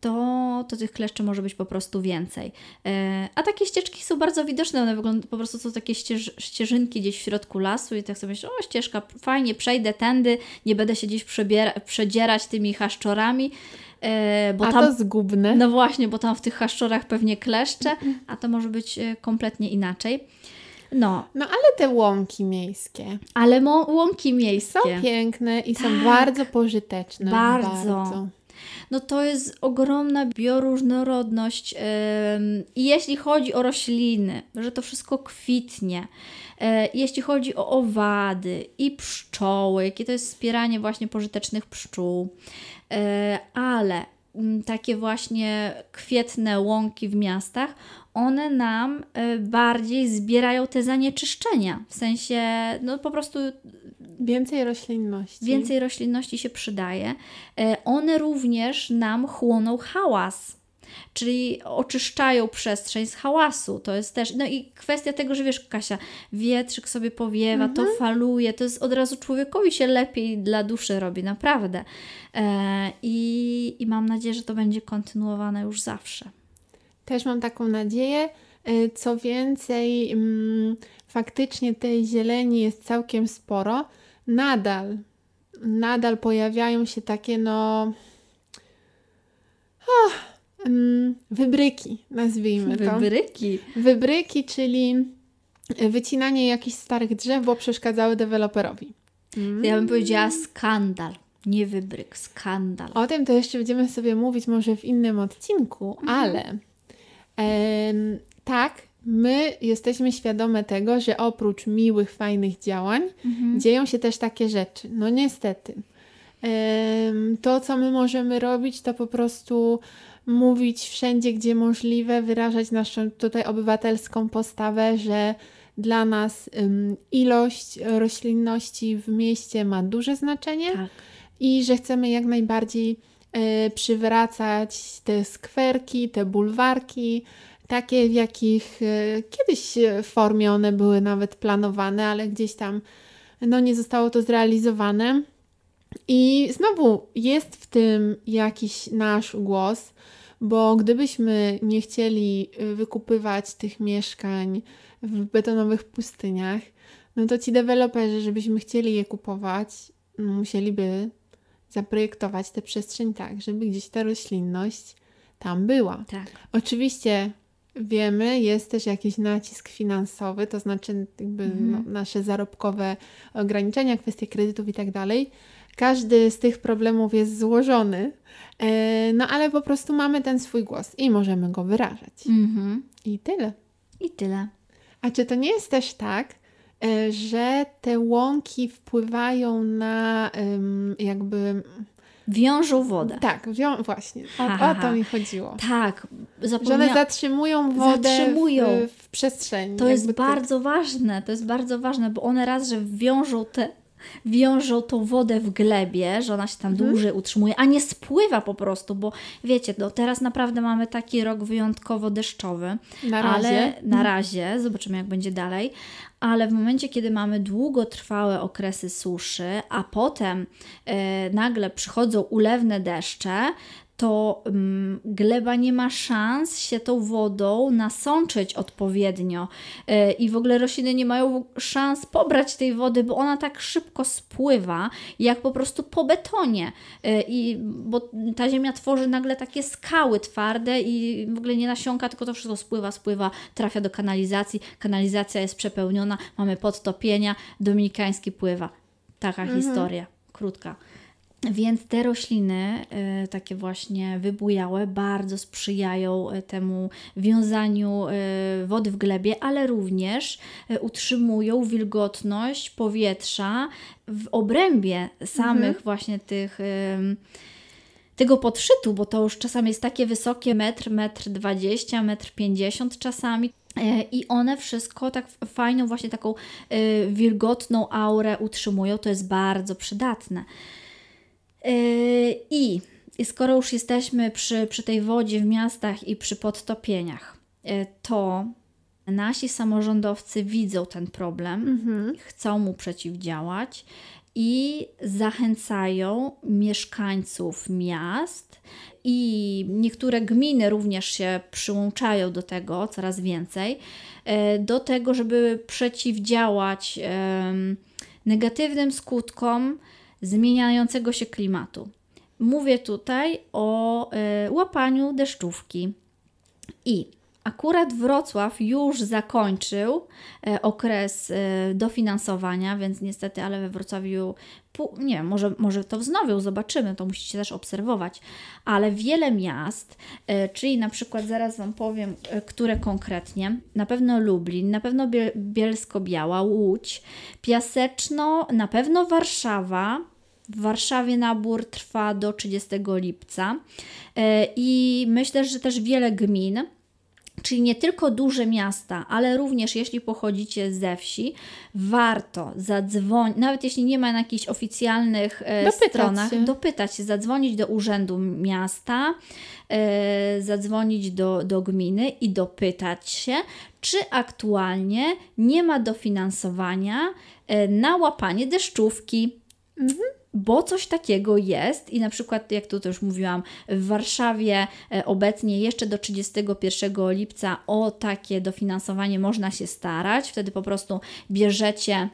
to, to tych kleszczy może być po prostu więcej. E, a takie ścieżki są bardzo widoczne, one wyglądają, po prostu są takie ścież, ścieżynki gdzieś w środku lasu i tak sobie myślę, o ścieżka, fajnie, przejdę tędy, nie będę się gdzieś przebiera, przedzierać tymi haszczorami. E, bo a tam, to zgubne. No właśnie, bo tam w tych haszczorach pewnie kleszcze, a to może być e, kompletnie inaczej. No. No ale te łąki miejskie. Ale łąki miejskie. Są piękne i tak. są bardzo pożyteczne. Bardzo. bardzo no to jest ogromna bioróżnorodność. I jeśli chodzi o rośliny, że to wszystko kwitnie, e, jeśli chodzi o owady i pszczoły, jakie to jest wspieranie właśnie pożytecznych pszczół, e, ale takie właśnie kwietne łąki w miastach, one nam e, bardziej zbierają te zanieczyszczenia. W sensie, no po prostu Więcej roślinności. Więcej roślinności się przydaje. E, one również nam chłoną hałas. Czyli oczyszczają przestrzeń z hałasu. To jest też. No i kwestia tego, że wiesz, Kasia, wietrzyk sobie powiewa, mhm. to faluje, to jest od razu człowiekowi się lepiej dla duszy robi, naprawdę. E, i, I mam nadzieję, że to będzie kontynuowane już zawsze. Też mam taką nadzieję. E, co więcej, mm, faktycznie tej zieleni jest całkiem sporo nadal, nadal pojawiają się takie no oh, wybryki, nazwijmy to. Wybryki? Wybryki, czyli wycinanie jakichś starych drzew, bo przeszkadzały deweloperowi. Mm. Ja bym powiedziała skandal. Nie wybryk, skandal. O tym to jeszcze będziemy sobie mówić może w innym odcinku, mhm. ale tak, my jesteśmy świadome tego, że oprócz miłych, fajnych działań mhm. dzieją się też takie rzeczy. No niestety. To, co my możemy robić, to po prostu mówić wszędzie, gdzie możliwe, wyrażać naszą tutaj obywatelską postawę, że dla nas ilość roślinności w mieście ma duże znaczenie tak. i że chcemy jak najbardziej e, przywracać te skwerki, te bulwarki, takie, w jakich e, kiedyś w formie one były nawet planowane, ale gdzieś tam no, nie zostało to zrealizowane. I znowu jest w tym jakiś nasz głos, bo gdybyśmy nie chcieli e, wykupywać tych mieszkań w betonowych pustyniach, no to ci deweloperzy, żebyśmy chcieli je kupować, musieliby zaprojektować tę przestrzeń tak, żeby gdzieś ta roślinność tam była. Tak. Oczywiście wiemy, jest też jakiś nacisk finansowy, to znaczy jakby mhm. no, nasze zarobkowe ograniczenia, kwestie kredytów i tak dalej. Każdy z tych problemów jest złożony, e, no ale po prostu mamy ten swój głos i możemy go wyrażać. Mhm. I tyle. I tyle. A czy to nie jest też tak, e, że te łąki wpływają na jakby Wiążą wodę. Tak, wią właśnie. O, o, to mi chodziło. Tak, zapomnia... Że one zatrzymują wodę zatrzymują. W, w przestrzeni. To jest bardzo ważne, to jest bardzo ważne, bo one raz, że wiążą te wiążą tą wodę w glebie, że ona się tam mhm. dłużej utrzymuje, a nie spływa po prostu, bo wiecie, no teraz naprawdę mamy taki rok wyjątkowo deszczowy. Na razie. Ale na mhm. razie, zobaczymy jak będzie dalej, ale w momencie, kiedy mamy długotrwałe okresy suszy, a potem e, nagle przychodzą ulewne deszcze, to um, gleba nie ma szans się tą wodą nasączyć odpowiednio yy, i w ogóle rośliny nie mają szans pobrać tej wody, bo ona tak szybko spływa, jak po prostu po betonie. Yy, i, bo ta ziemia tworzy nagle takie skały twarde i w ogóle nie nasiąka, tylko to wszystko spływa, spływa, trafia do kanalizacji. Kanalizacja jest przepełniona, mamy podtopienia, dominikański pływa. Taka mhm. historia, krótka. Więc te rośliny, e, takie właśnie wybujałe, bardzo sprzyjają e, temu wiązaniu e, wody w glebie, ale również utrzymują wilgotność powietrza w obrębie samych mhm. właśnie tych tego podszytu, bo to już czasami jest takie wysokie, metr, metr dwadzieścia, metr pięćdziesiąt czasami. I one wszystko tak fajną, właśnie taką wilgotną aurę utrzymują. To jest bardzo przydatne. Yy, I skoro już jesteśmy przy, przy tej wodzie w miastach i przy podtopieniach, yy, to nasi samorządowcy widzą ten problem, mhm. chcą mu przeciwdziałać i zachęcają mieszkańców miast i niektóre gminy również się przyłączają do tego coraz więcej, yy, do tego, żeby przeciwdziałać negatywnym skutkom zmieniającego się klimatu. Mówię tutaj o y, łapaniu deszczówki. I akurat Wrocław już zakończył y, okres y, dofinansowania, więc niestety, ale we Wrocławiu, nie wiem, może, może to wznowią, zobaczymy, to musicie też obserwować, ale wiele miast, czyli na przykład zaraz Wam powiem, które konkretnie, na pewno Lublin, na pewno Bielsko-Biała, Łódź, Piaseczno, na pewno Warszawa, w Warszawie nabór trwa do 30 lipca. E, i myślę, że też wiele gmin, czyli nie tylko duże miasta, ale również jeśli pochodzicie ze wsi, warto zadzwonić, nawet jeśli nie ma na jakichś oficjalnych e, dopytać stronach, się. dopytać się, zadzwonić do urzędu miasta, e, zadzwonić do, do gminy i dopytać się, czy aktualnie nie ma dofinansowania na łapanie deszczówki. Mhm bo coś takiego jest i na przykład, jak tu już mówiłam, w Warszawie e, obecnie jeszcze do 31 lipca o takie dofinansowanie można się starać. Wtedy po prostu bierzecie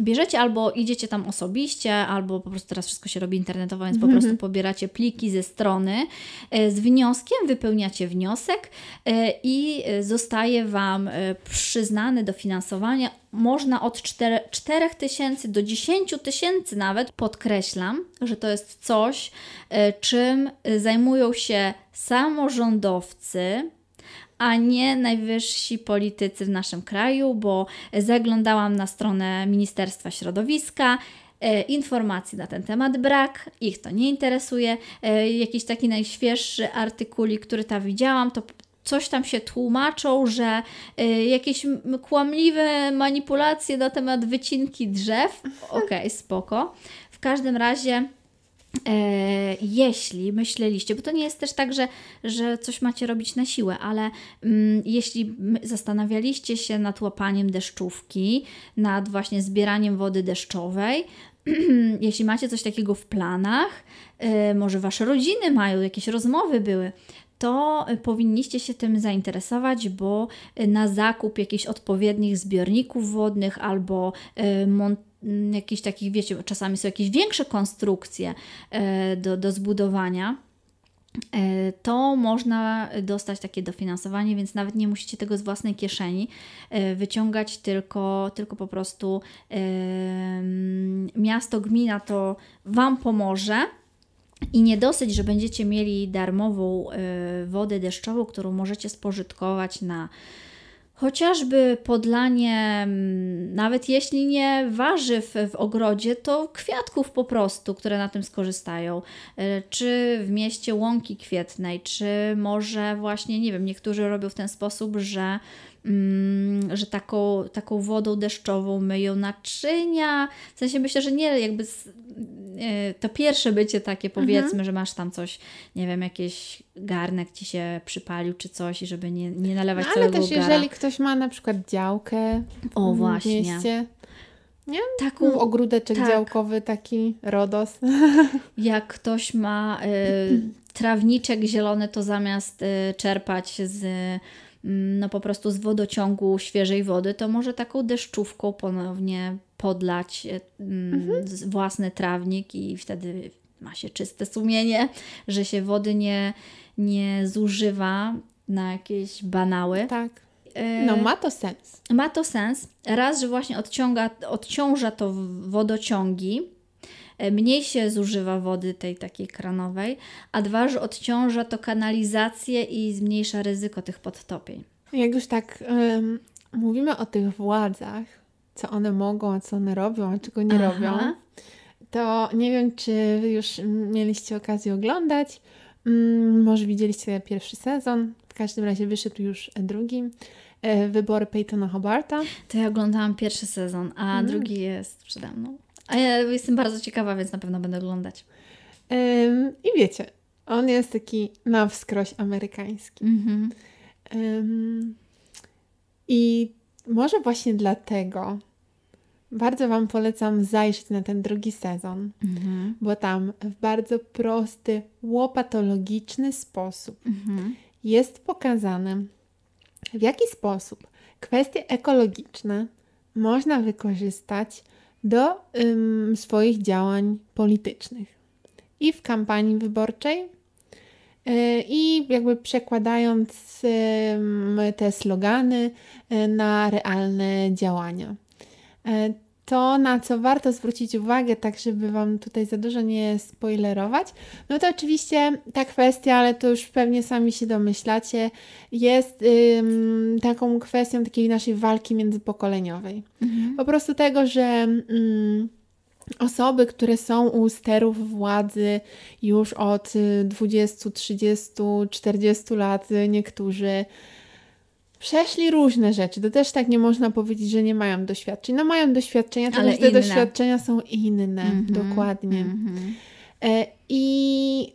bierzecie albo idziecie tam osobiście, albo po prostu teraz wszystko się robi internetowo, więc po prostu pobieracie pliki ze strony e, z wnioskiem, wypełniacie wniosek e, i zostaje Wam e, przyznane dofinansowanie. Można od 4, 4 tysięcy do 10 tysięcy nawet. Podkreślam, że to jest coś, czym zajmują się samorządowcy, a nie najwyżsi politycy w naszym kraju, bo zaglądałam na stronę Ministerstwa Środowiska. E, informacji na ten temat brak, ich to nie interesuje. E, jakiś taki najświeższy artykulik, który tam widziałam, to coś tam się tłumaczą, że y, jakieś kłamliwe manipulacje na temat wycinki drzew. Okej, okay, spoko. W każdym razie E, jeśli myśleliście, bo to nie jest też tak, że, że coś macie robić na siłę, ale mm, jeśli zastanawialiście się nad łapaniem deszczówki, nad właśnie zbieraniem wody deszczowej, jeśli macie coś takiego w planach, e, może wasze rodziny mają, jakieś rozmowy były, to powinniście się tym zainteresować, bo na zakup jakichś odpowiednich zbiorników wodnych albo e, montażu jakichś takich, wiecie, czasami są jakieś większe konstrukcje e, do, do zbudowania. e, to można dostać takie dofinansowanie, więc nawet nie musicie tego z własnej kieszeni e, wyciągać, tylko, tylko po prostu miasto, gmina to Wam pomoże. I nie dosyć, że będziecie mieli darmową wodę deszczową, którą możecie spożytkować na chociażby podlanie, mm, nawet jeśli nie warzyw w ogrodzie, to kwiatków po prostu, które na tym skorzystają. E, czy w mieście łąki kwietnej, czy może właśnie, nie wiem, niektórzy robią w ten sposób, że że taką, taką wodą deszczową myją naczynia. W sensie myślę, że nie jakby e, to pierwsze bycie takie powiedzmy, mhm. że masz tam coś, nie wiem, jakiś garnek ci się przypalił czy coś i żeby nie, nie nalewać no, ale całego Ale też jeżeli ktoś ma na przykład działkę o, w właśnie. mieście, nie? Taką, ogródeczek tak. działkowy, taki RODOS. Jak ktoś ma y, trawniczek zielony, to zamiast y, czerpać z Mm, no po prostu z wodociągu świeżej wody, to może taką deszczówką ponownie podlać e, mm, mhm. własny trawnik i wtedy ma się czyste sumienie, że się wody nie, nie zużywa na jakieś banały. Tak. E, no, ma to sens. Ma to sens. Raz, że właśnie odciąga, odciąża to wodociągi, mniej się zużywa wody tej takiej kranowej, a dwa, że odciąża to kanalizację i zmniejsza ryzyko tych podtopień. Jak już tak um, mówimy o tych władzach, co one mogą, a co one robią, a czego nie Aha. robią, to nie wiem, czy już mieliście okazję oglądać. Mm, może widzieliście pierwszy sezon, w każdym razie wyszedł już drugi. E, wybory Peytona Hobarta. To ja oglądałam pierwszy sezon, a mm. drugi jest przede mną. A ja jestem bardzo ciekawa, więc na pewno będę oglądać. I wiecie, on jest taki na wskroś amerykański. Mm-hmm. Um, I może właśnie dlatego bardzo Wam polecam zajrzeć na ten drugi sezon, mm-hmm. bo tam w bardzo prosty, łopatologiczny sposób mm-hmm. jest pokazane, w jaki sposób kwestie ekologiczne można wykorzystać do ym, swoich działań politycznych i w kampanii wyborczej, yy, i jakby przekładając te slogany yy, na realne działania. To, na co warto zwrócić uwagę, tak żeby Wam tutaj za dużo nie spoilerować, no to oczywiście ta kwestia, ale to już pewnie sami się domyślacie, jest ym, taką kwestią takiej naszej walki międzypokoleniowej. Mhm. Po prostu tego, że ym, osoby, które są u sterów władzy już od 20, 30, 40 lat, niektórzy przeszli różne rzeczy. To też tak nie można powiedzieć, że nie mają doświadczeń. No mają doświadczenia, tylko te doświadczenia są inne. Mm -hmm, dokładnie. Mm -hmm. e, I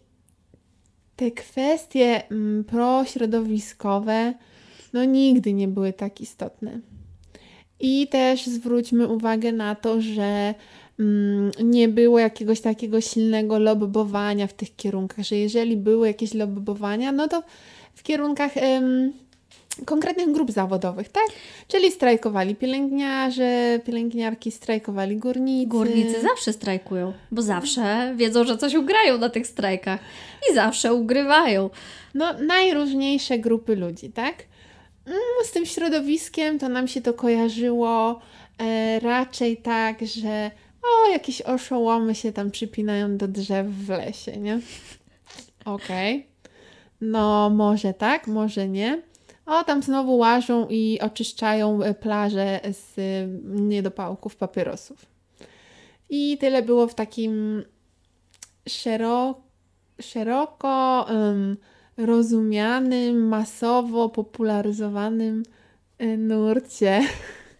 te kwestie mm, prośrodowiskowe no nigdy nie były tak istotne. I też zwróćmy uwagę na to, że mm, nie było jakiegoś takiego silnego lobbowania w tych kierunkach, że jeżeli były jakieś lobbowania, no to w kierunkach konkretnych grup zawodowych, tak? Czyli strajkowali pielęgniarze, pielęgniarki, strajkowali górnicy. Górnicy zawsze strajkują, bo zawsze wiedzą, że coś ugrają na tych strajkach i zawsze ugrywają. No, najróżniejsze grupy ludzi, tak? Mm, z tym środowiskiem to nam się to kojarzyło e, raczej tak, że o, jakieś oszołomy się tam przypinają do drzew w lesie, nie? Okej. Okay. No, może tak, może nie. O, tam znowu łażą i oczyszczają e, plaże z e, niedopałków papierosów. I tyle było w takim szeroko, szeroko um, rozumianym, masowo popularyzowanym e, nurcie.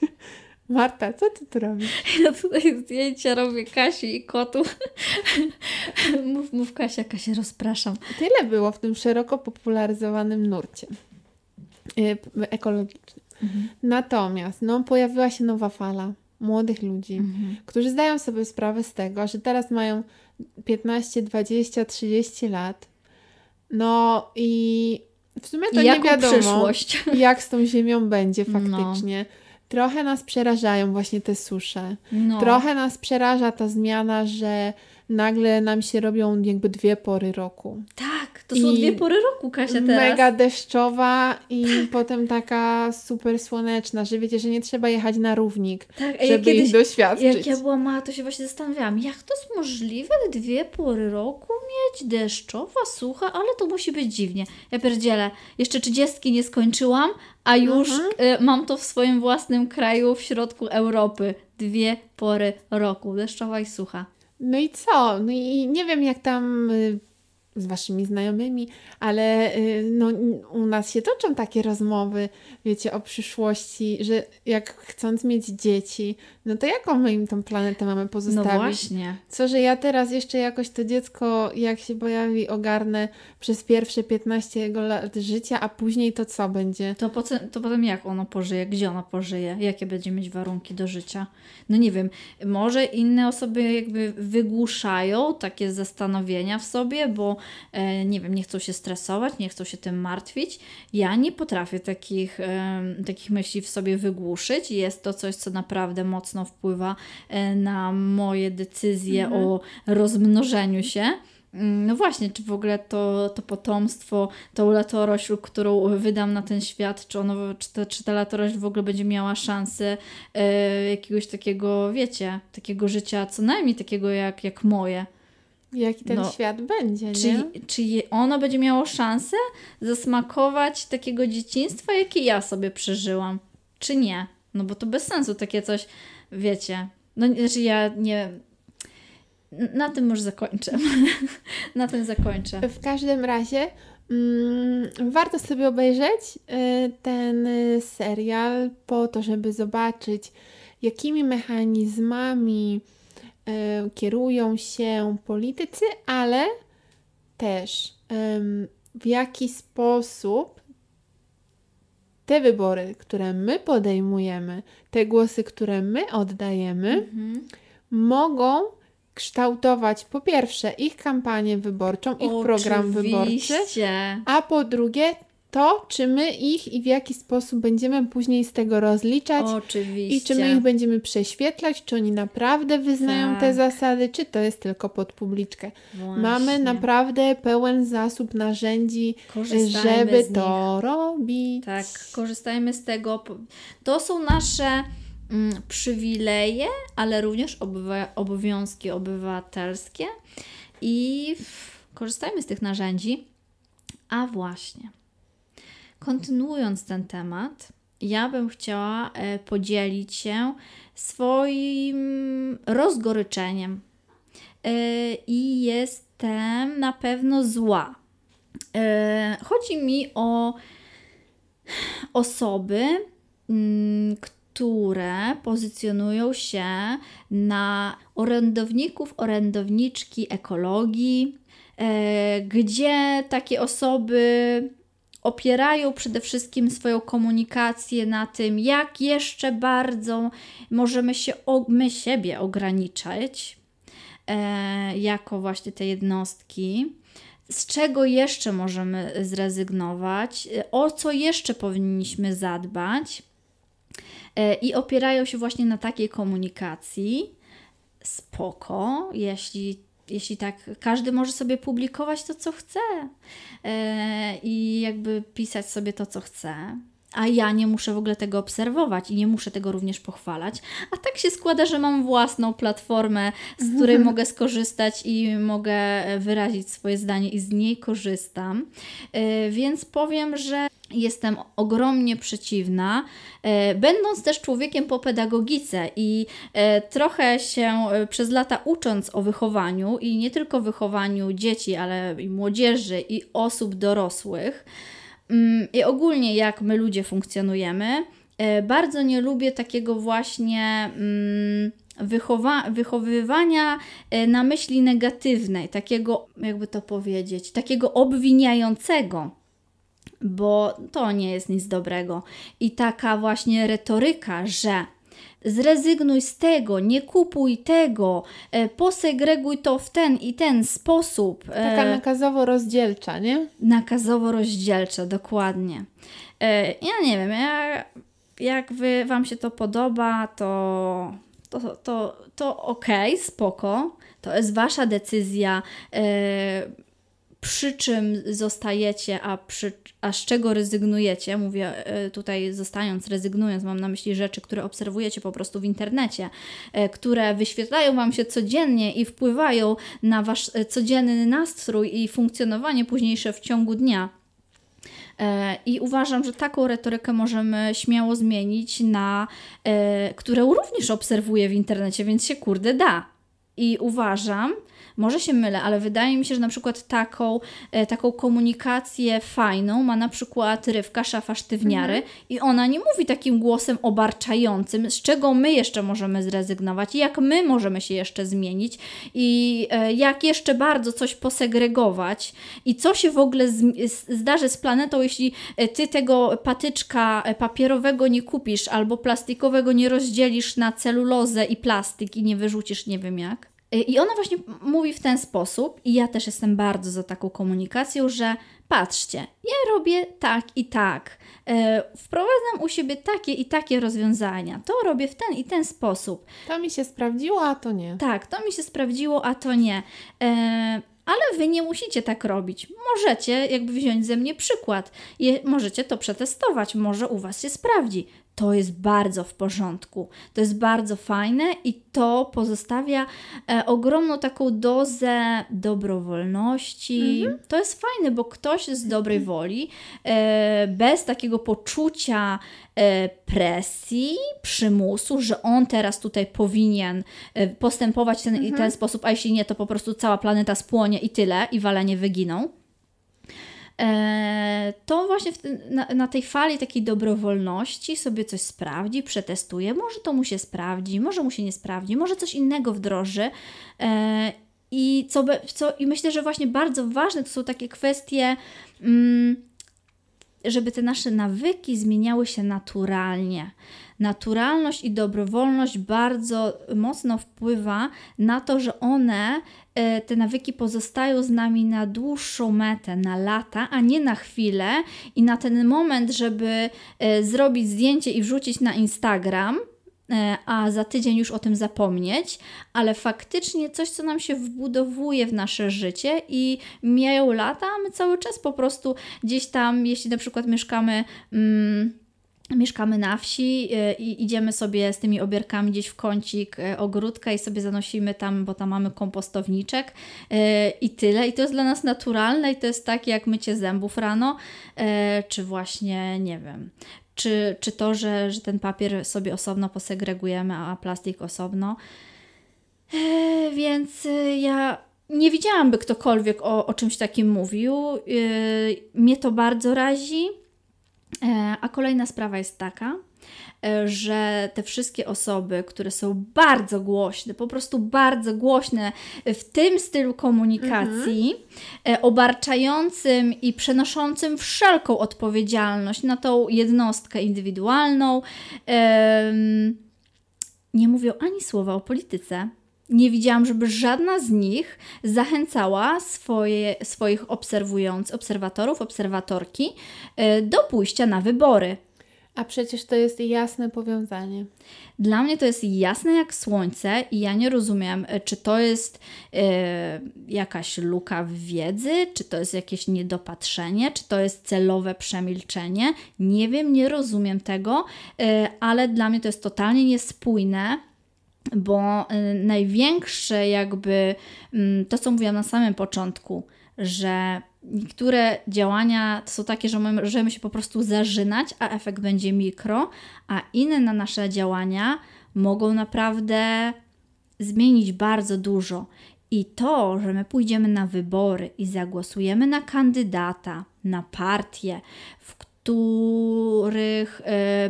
Marta, co ty tu robisz? Ja tutaj zdjęcia robię Kasi i kotu. mów, mów Kasia, Kasia, rozpraszam. Tyle było w tym szeroko popularyzowanym nurcie. Y, ekologicznym. Mhm. Natomiast no, pojawiła się nowa fala młodych ludzi, mhm. którzy zdają sobie sprawę z tego, że teraz mają 15, 20, 30 lat. No i w sumie to nie wiadomo, przyszłość? jak z tą ziemią będzie no. faktycznie. No. Trochę nas przerażają właśnie te susze. No. Trochę nas przeraża ta zmiana, że nagle nam się robią jakby dwie pory roku. Tak, To są I dwie pory roku, Kasia, teraz. Mega deszczowa i potem taka super słoneczna, że wiecie, że nie trzeba jechać na równik, tak, żeby kiedyś, ich doświadczyć. Jak ja byłam mała, to się właśnie zastanawiałam, jak to jest możliwe, dwie pory roku mieć, deszczowa, sucha, ale to musi być dziwnie. Ja pierdzielę, jeszcze trzydziestki nie skończyłam, a już mhm. y, mam to w swoim własnym kraju, w środku Europy. Dwie pory roku, deszczowa i sucha. No i co? No i nie wiem, jak tam y, z waszymi znajomymi, ale y, no, u nas się toczą takie rozmowy, wiecie, o przyszłości, że jak chcąc mieć dzieci, no to jaką my im tą planetę mamy pozostawić? No właśnie. Co, że ja teraz jeszcze jakoś to dziecko, jak się pojawi, ogarnę przez pierwsze 15 jego lat życia, a później to co będzie? To, po, to potem jak ono pożyje? Gdzie ono pożyje? Jakie będzie mieć warunki do życia? No nie wiem, może inne osoby jakby wygłuszają takie zastanowienia w sobie, bo nie wiem, nie chcą się stresować, nie chcą się tym martwić. Ja nie potrafię takich, e, takich myśli w sobie wygłuszyć. Jest to coś, co naprawdę mocno wpływa e, na moje decyzje mhm. o rozmnożeniu się. Mm, no właśnie, czy w ogóle to, to potomstwo, tą latorośl, którą wydam na ten świat, czy, ono, czy, ta, czy ta latorośl w ogóle będzie miała szansę e, jakiegoś takiego, wiecie, takiego życia, co najmniej takiego jak, jak moje. Jaki ten no, świat będzie, czy, nie? Czy ono będzie miało szansę zasmakować takiego dzieciństwa, jakie ja sobie przeżyłam, czy nie? No bo to bez sensu takie coś, wiecie. No, znaczy ja nie na tym już zakończę. na tym zakończę. W każdym razie mm, warto sobie obejrzeć y, ten serial po to, żeby zobaczyć, jakimi mechanizmami kierują się politycy, ale też y, w jaki sposób te wybory, które my podejmujemy, te głosy, które my oddajemy, mhm. mogą kształtować po pierwsze ich kampanię wyborczą, ich Oczywiście. program wyborczy, a po drugie to, czy my ich i w jaki sposób będziemy później z tego rozliczać Oczywiście. i czy my ich będziemy prześwietlać, czy oni naprawdę wyznają tak. te zasady, czy to jest tylko pod publiczkę. Właśnie. Mamy naprawdę pełen zasób narzędzi, żeby to robić. Tak, korzystajmy z tego. To są nasze Mm, przywileje, ale również obowiązki obywatelskie i korzystajmy z tych narzędzi. A właśnie, kontynuując ten temat, ja bym chciała e, podzielić się swoim rozgoryczeniem. E, I jestem na pewno zła. E, chodzi mi o osoby, mm, które pozycjonują się na orędowników, orędowniczki ekologii, gdzie takie osoby opierają przede wszystkim swoją komunikację na tym, jak jeszcze bardzo możemy się my siebie ograniczać e, jako właśnie te jednostki. Z czego jeszcze możemy zrezygnować, o co jeszcze powinniśmy zadbać, E, i opierają się właśnie na takiej komunikacji. Spoko, jeśli, jeśli tak, każdy może sobie publikować to, co chce e, i jakby pisać sobie to, co chce a ja nie muszę w ogóle tego obserwować i nie muszę tego również pochwalać. A tak się składa, że mam własną platformę, z której mogę skorzystać i mogę wyrazić swoje zdanie i z niej korzystam. E, więc powiem, że jestem ogromnie przeciwna, e, będąc też człowiekiem po pedagogice i e, trochę się przez lata ucząc o wychowaniu i nie tylko wychowaniu dzieci, ale i młodzieży i osób dorosłych. Mm, i ogólnie jak my ludzie funkcjonujemy. E, bardzo nie lubię takiego właśnie mm, wychowa- wychowywania e, na myśli negatywnej, takiego, jakby to powiedzieć, takiego obwiniającego bo to nie jest nic dobrego. I taka właśnie retoryka, że zrezygnuj z tego, nie kupuj tego, e, posegreguj to w ten i ten sposób. E, Taka nakazowo-rozdzielcza, nie? Nakazowo-rozdzielcza, dokładnie. E, ja nie wiem, ja, jak wy, Wam się to podoba, to, to, to, to okej, okay, spoko. To jest Wasza decyzja przy czym zostajecie, a, przy, a z czego rezygnujecie. Mówię e, tutaj zostając, rezygnując, mam na myśli rzeczy, które obserwujecie po prostu w internecie, e, które wyświetlają Wam się codziennie i wpływają na Wasz e, codzienny nastrój i funkcjonowanie późniejsze w ciągu dnia. I uważam, że taką retorykę możemy śmiało zmienić na, którą również obserwuję w internecie, więc się kurde da. I uważam, może się mylę, ale wydaje mi się, że na przykład taką, e, taką komunikację fajną ma na przykład Rywka, szafa sztywniary mhm. i ona nie mówi takim głosem obarczającym, z czego my jeszcze możemy zrezygnować, jak my możemy się jeszcze zmienić i e, jak jeszcze bardzo coś posegregować i co się w ogóle zdarzy z planetą, jeśli e, ty tego patyczka papierowego nie kupisz albo plastikowego nie rozdzielisz na celulozę i plastik i nie wyrzucisz nie wiem jak. I ona właśnie mówi w ten sposób, i ja też jestem bardzo za taką komunikacją, że patrzcie, ja robię tak i tak, e, wprowadzam u siebie takie i takie rozwiązania, to robię w ten i ten sposób. To mi się sprawdziło, a to nie. Tak, to mi się sprawdziło, a to nie. E, ale wy nie musicie tak robić. Możecie jakby wziąć ze mnie przykład. Możecie to przetestować, może u Was się sprawdzi to jest bardzo w porządku. To jest bardzo fajne i to pozostawia e, ogromną taką dozę dobrowolności. Mhm. To jest fajne, bo ktoś z dobrej mhm. woli, e, bez takiego poczucia e, presji, przymusu, że on teraz tutaj powinien e, postępować ten, mhm. i ten sposób, a jeśli nie, to po prostu cała planeta spłonie i tyle, i walenie wyginą to właśnie na, na, tej fali takiej dobrowolności sobie coś sprawdzi, przetestuje. Może to mu się sprawdzi, może mu się nie sprawdzi, może coś innego wdroży. E, I, co, co, I myślę, że właśnie bardzo ważne to są takie kwestie. Mm, żeby te nasze nawyki zmieniały się naturalnie. Naturalność i dobrowolność bardzo mocno wpływa na to, że one, e, te nawyki pozostają z nami na dłuższą metę, na lata, a nie na chwilę i na ten moment, żeby e, zrobić zdjęcie i wrzucić na Instagram E, a za tydzień już o tym zapomnieć, ale faktycznie coś, co nam się wbudowuje w nasze życie i mijają lata, a my cały czas po prostu gdzieś tam, jeśli na przykład mieszkamy. Mm, mieszkamy na wsi e, i idziemy sobie z tymi obierkami gdzieś w kącik e, ogródka i sobie zanosimy tam, bo tam mamy kompostowniczek i tyle. I to jest dla nas naturalne i to jest tak jak mycie zębów rano, czy właśnie, nie wiem, czy, czy to, że, że ten papier sobie osobno posegregujemy, a plastik osobno. Więc ja nie widziałam, by ktokolwiek o, o czymś takim mówił. Mnie to bardzo razi. E, a kolejna sprawa jest taka, E, że te wszystkie osoby, które są bardzo głośne, po prostu bardzo głośne w tym stylu komunikacji, mhm. obarczającym i przenoszącym wszelką odpowiedzialność na tą jednostkę indywidualną, nie mówią ani słowa o polityce. Nie widziałam, żeby żadna z nich zachęcała swoje, swoich obserwujących, obserwatorów, obserwatorki e, do pójścia na wybory. A przecież to jest jasne powiązanie. Dla mnie to jest jasne jak słońce i ja nie rozumiem, e, czy to jest e, jakaś luka w wiedzy, czy to jest jakieś niedopatrzenie, czy to jest celowe przemilczenie. Nie wiem, nie rozumiem tego, e, ale dla mnie to jest totalnie niespójne bo największe jakby mm, to, co mówiłam na samym początku, że niektóre działania są takie, że możemy się po prostu zażynać, a efekt będzie mikro, a inne na nasze działania mogą naprawdę zmienić bardzo dużo. I to, że my pójdziemy na wybory i zagłosujemy na kandydata, na partię, w których y,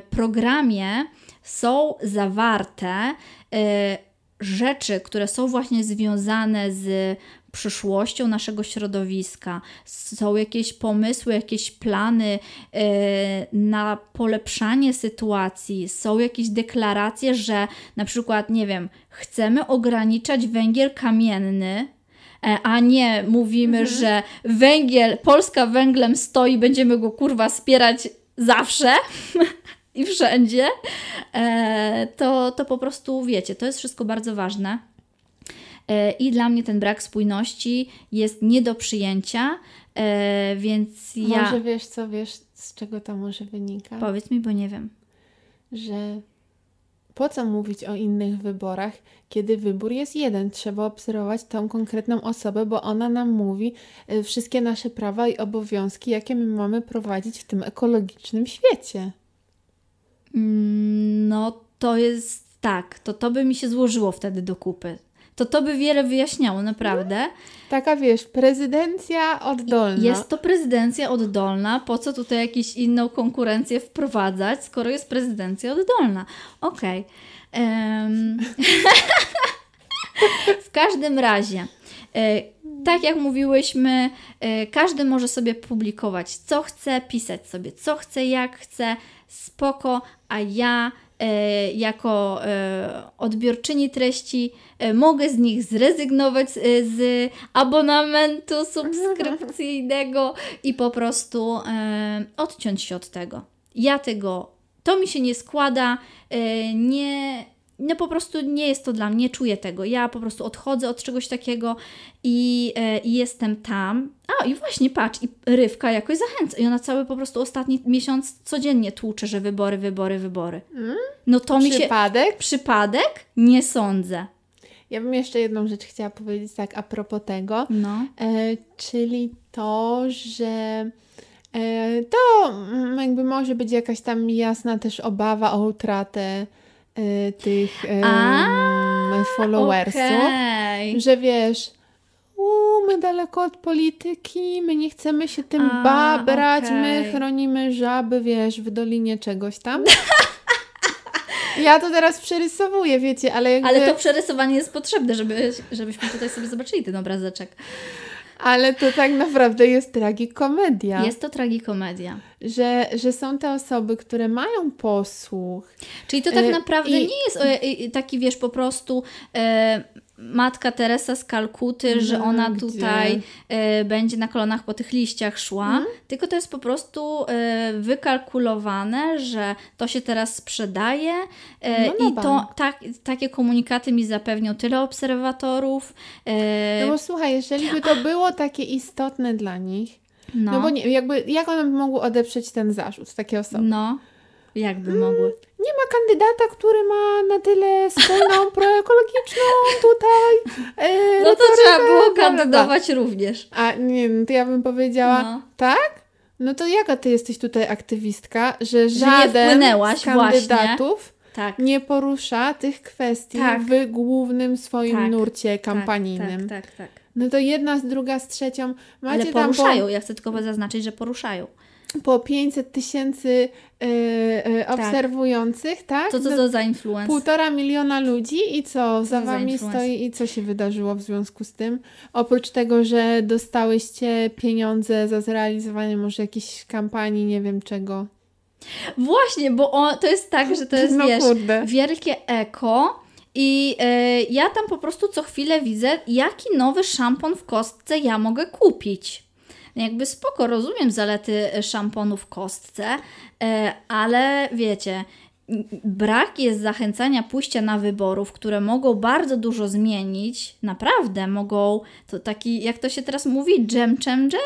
programie są zawarte y, rzeczy, które są właśnie związane z przyszłością naszego środowiska, są jakieś pomysły, jakieś plany e, na polepszanie sytuacji, są jakieś deklaracje, że na przykład, nie wiem, chcemy ograniczać węgiel kamienny, e, a nie mówimy, mhm. że węgiel, Polska węglem stoi, będziemy go kurwa wspierać zawsze. I wszędzie, e, to, to po prostu wiecie, to jest wszystko bardzo ważne e, i dla mnie ten brak spójności jest nie do przyjęcia, e, więc ja... Może wiesz co, wiesz z czego to może wynika? Powiedz mi, bo nie wiem. Że po co mówić o innych wyborach, kiedy wybór jest jeden? Trzeba obserwować tą konkretną osobę, bo ona nam mówi wszystkie nasze prawa i obowiązki, jakie my mamy prowadzić w tym ekologicznym świecie. Mm, no, to jest tak. To to by mi się złożyło wtedy do kupy. To to by wiele wyjaśniało, naprawdę. Taka wiesz, prezydencja oddolna. Jest to prezydencja oddolna. Po co tutaj jakąś inną konkurencję wprowadzać, skoro jest prezydencja oddolna? Okej. Okay. Um... w każdym razie. E, tak jak mówiłyśmy, e, każdy może sobie publikować co chce, pisać sobie co chce, jak chce, spoko, a ja E, jako e, odbiorczyni treści mogę z nich zrezygnować z abonamentu subskrypcyjnego i po prostu odciąć się od tego. Ja tego, to mi się nie składa, nie, no po prostu nie jest to dla mnie, nie czuję tego. Ja po prostu odchodzę od czegoś takiego i, e, i jestem tam. A i właśnie patrz, i Rywka jakoś zachęca. I ona cały po prostu ostatni miesiąc codziennie tłucze, że wybory, wybory, wybory. Mm? No to mi się. Przypadek? Przypadek? Nie sądzę. Ja bym jeszcze jedną rzecz chciała powiedzieć tak a propos tego. No. E, czyli to, że e, to jakby może być jakaś tam jasna też obawa o utratę y, tych y, followersów, okay. że wiesz, u, my daleko od polityki, my nie chcemy się tym A, babrać, okay. my chronimy żaby, wiesz, w dolinie czegoś tam. Ja to teraz przerysowuję, wiecie, ale jakby... Ale to przerysowanie jest potrzebne, żeby, żebyśmy tutaj sobie zobaczyli ten obrazeczek. Ale to tak naprawdę jest tragikomedia. Jest to tragikomedia. Że, że są te osoby, które mają posłuch. Czyli to tak e, naprawdę I... nie jest taki, wiesz, po prostu e, matka Teresa z Kalkuty, no, że ona gdzie? tutaj e, będzie na kolonach po tych liściach szła, hmm? tylko to jest po prostu e, wykalkulowane, że to się teraz sprzedaje e, no i to tak, takie komunikaty mi zapewnią tyle obserwatorów. E, no bo słuchaj, jeżeli by to było takie istotne dla nich, no, no bo nie, jakby, jak one by mogły odeprzeć ten zarzut, takie osoby? No. Jakby mogły? Nie ma kandydata, który ma na tyle spójną, proekologiczną tutaj. E, no to trzeba było kandydować również. A nie, no to ja bym powiedziała, no. tak? No to jaka ty jesteś tutaj aktywistka, że, że żaden z kandydatów tak. nie porusza tych kwestii tak. w głównym swoim tak. nurcie tak, kampanijnym. Tak, tak, tak, No to jedna z druga z trzecią. Macie Ale poruszają, po... ja chcę tylko zaznaczyć, że poruszają po 500 tysięcy yy, tak. obserwujących, tak? To co to za influencer? Półtora miliona ludzi i co, co za wami za stoi i co się wydarzyło w związku z tym? Oprócz tego, że dostałyście pieniądze za zrealizowanie może jakiejś kampanii, nie wiem czego. Właśnie, bo on, to jest tak, że to jest, no, wiesz, kurde. wielkie eko i yy, ja tam po prostu co chwilę widzę, jaki nowy szampon w kostce ja mogę kupić jakby spoko, rozumiem zalety e, szamponu w kostce, e, ale wiecie, brak jest zachęcania pójścia na wyborów, które mogą bardzo dużo zmienić, naprawdę mogą, to taki, jak to się teraz mówi, gem changer?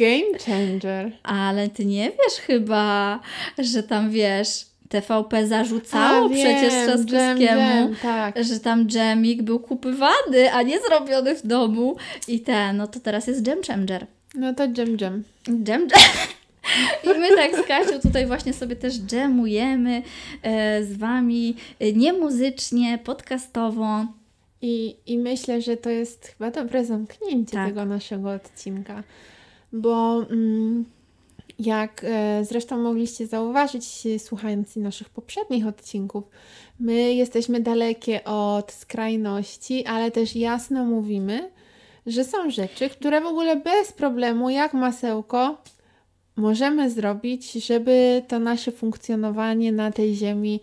Game changer. Ale ty nie wiesz chyba, że tam wiesz, TVP zarzucało a, przecież Trzaskowskiemu, tak. że tam dżemik był kupywany, a nie zrobiony w domu i ten, no to teraz jest gem changer. No to dżem dżem. Dżem dżem. I my tak z Kasią tutaj właśnie sobie też dżemujemy e, z Wami e, nie muzycznie, podcastowo. I, I myślę, że to jest chyba dobre zamknięcie tak. tego naszego odcinka, bo mm, jak e, zresztą mogliście zauważyć, słuchając naszych poprzednich odcinków, my jesteśmy dalekie od skrajności, ale też jasno mówimy, że są rzeczy, które w ogóle bez problemu, jak masełko, możemy zrobić, żeby to nasze funkcjonowanie na tej ziemi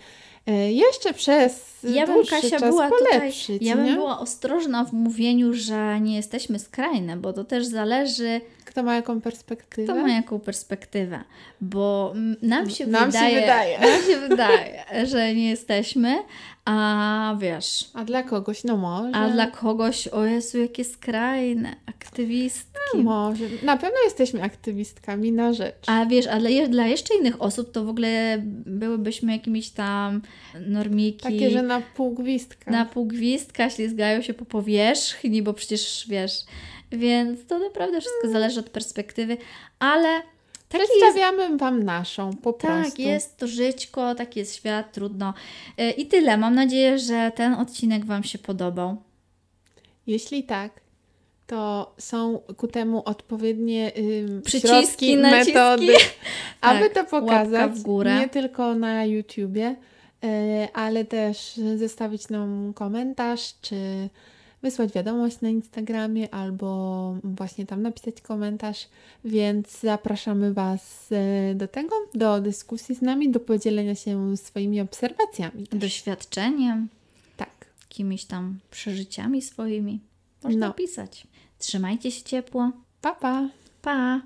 e, jeszcze przez ja bym, Kasia, czas była polepszyć. Tutaj, ja bym nie? była ostrożna w mówieniu, że nie jesteśmy skrajne, bo to też zależy kto ma jaką perspektywę? Kto ma jaką perspektywę? Bo nam się nam wydaje, się wydaje. Nam się wydaje, że nie jesteśmy, a wiesz. A dla kogoś, no może. A dla kogoś, o Jezu, jakie skrajne, aktywistki. No może. Na pewno jesteśmy aktywistkami na rzecz. A wiesz, ale dla jeszcze innych osób to w ogóle byłybyśmy jakimiś tam normiki. Takie, że na pół gwizdka. Na pół gwizdka ślizgają się po powierzchni, bo przecież wiesz więc to naprawdę wszystko hmm. zależy od perspektywy, ale tak Przedstawiamy jest... Wam naszą po tak, prostu. Tak, jest to żyćko, taki jest świat, trudno. E, I tyle. Mam nadzieję, że ten odcinek Wam się podobał. Jeśli tak, to są ku temu odpowiednie przyciski, metody, aby tak, to pokazać. W górę. Nie tylko na YouTubie, yy, ale też zostawić nam komentarz, czy wysłać wiadomość na Instagramie albo właśnie tam napisać komentarz, więc zapraszamy Was e, do tego, do dyskusji z nami, do podzielenia się swoimi obserwacjami. Doświadczeniem. Tak. Jakimiś tam przeżyciami swoimi. Można no. pisać. Trzymajcie się ciepło. Pa, pa. Pa.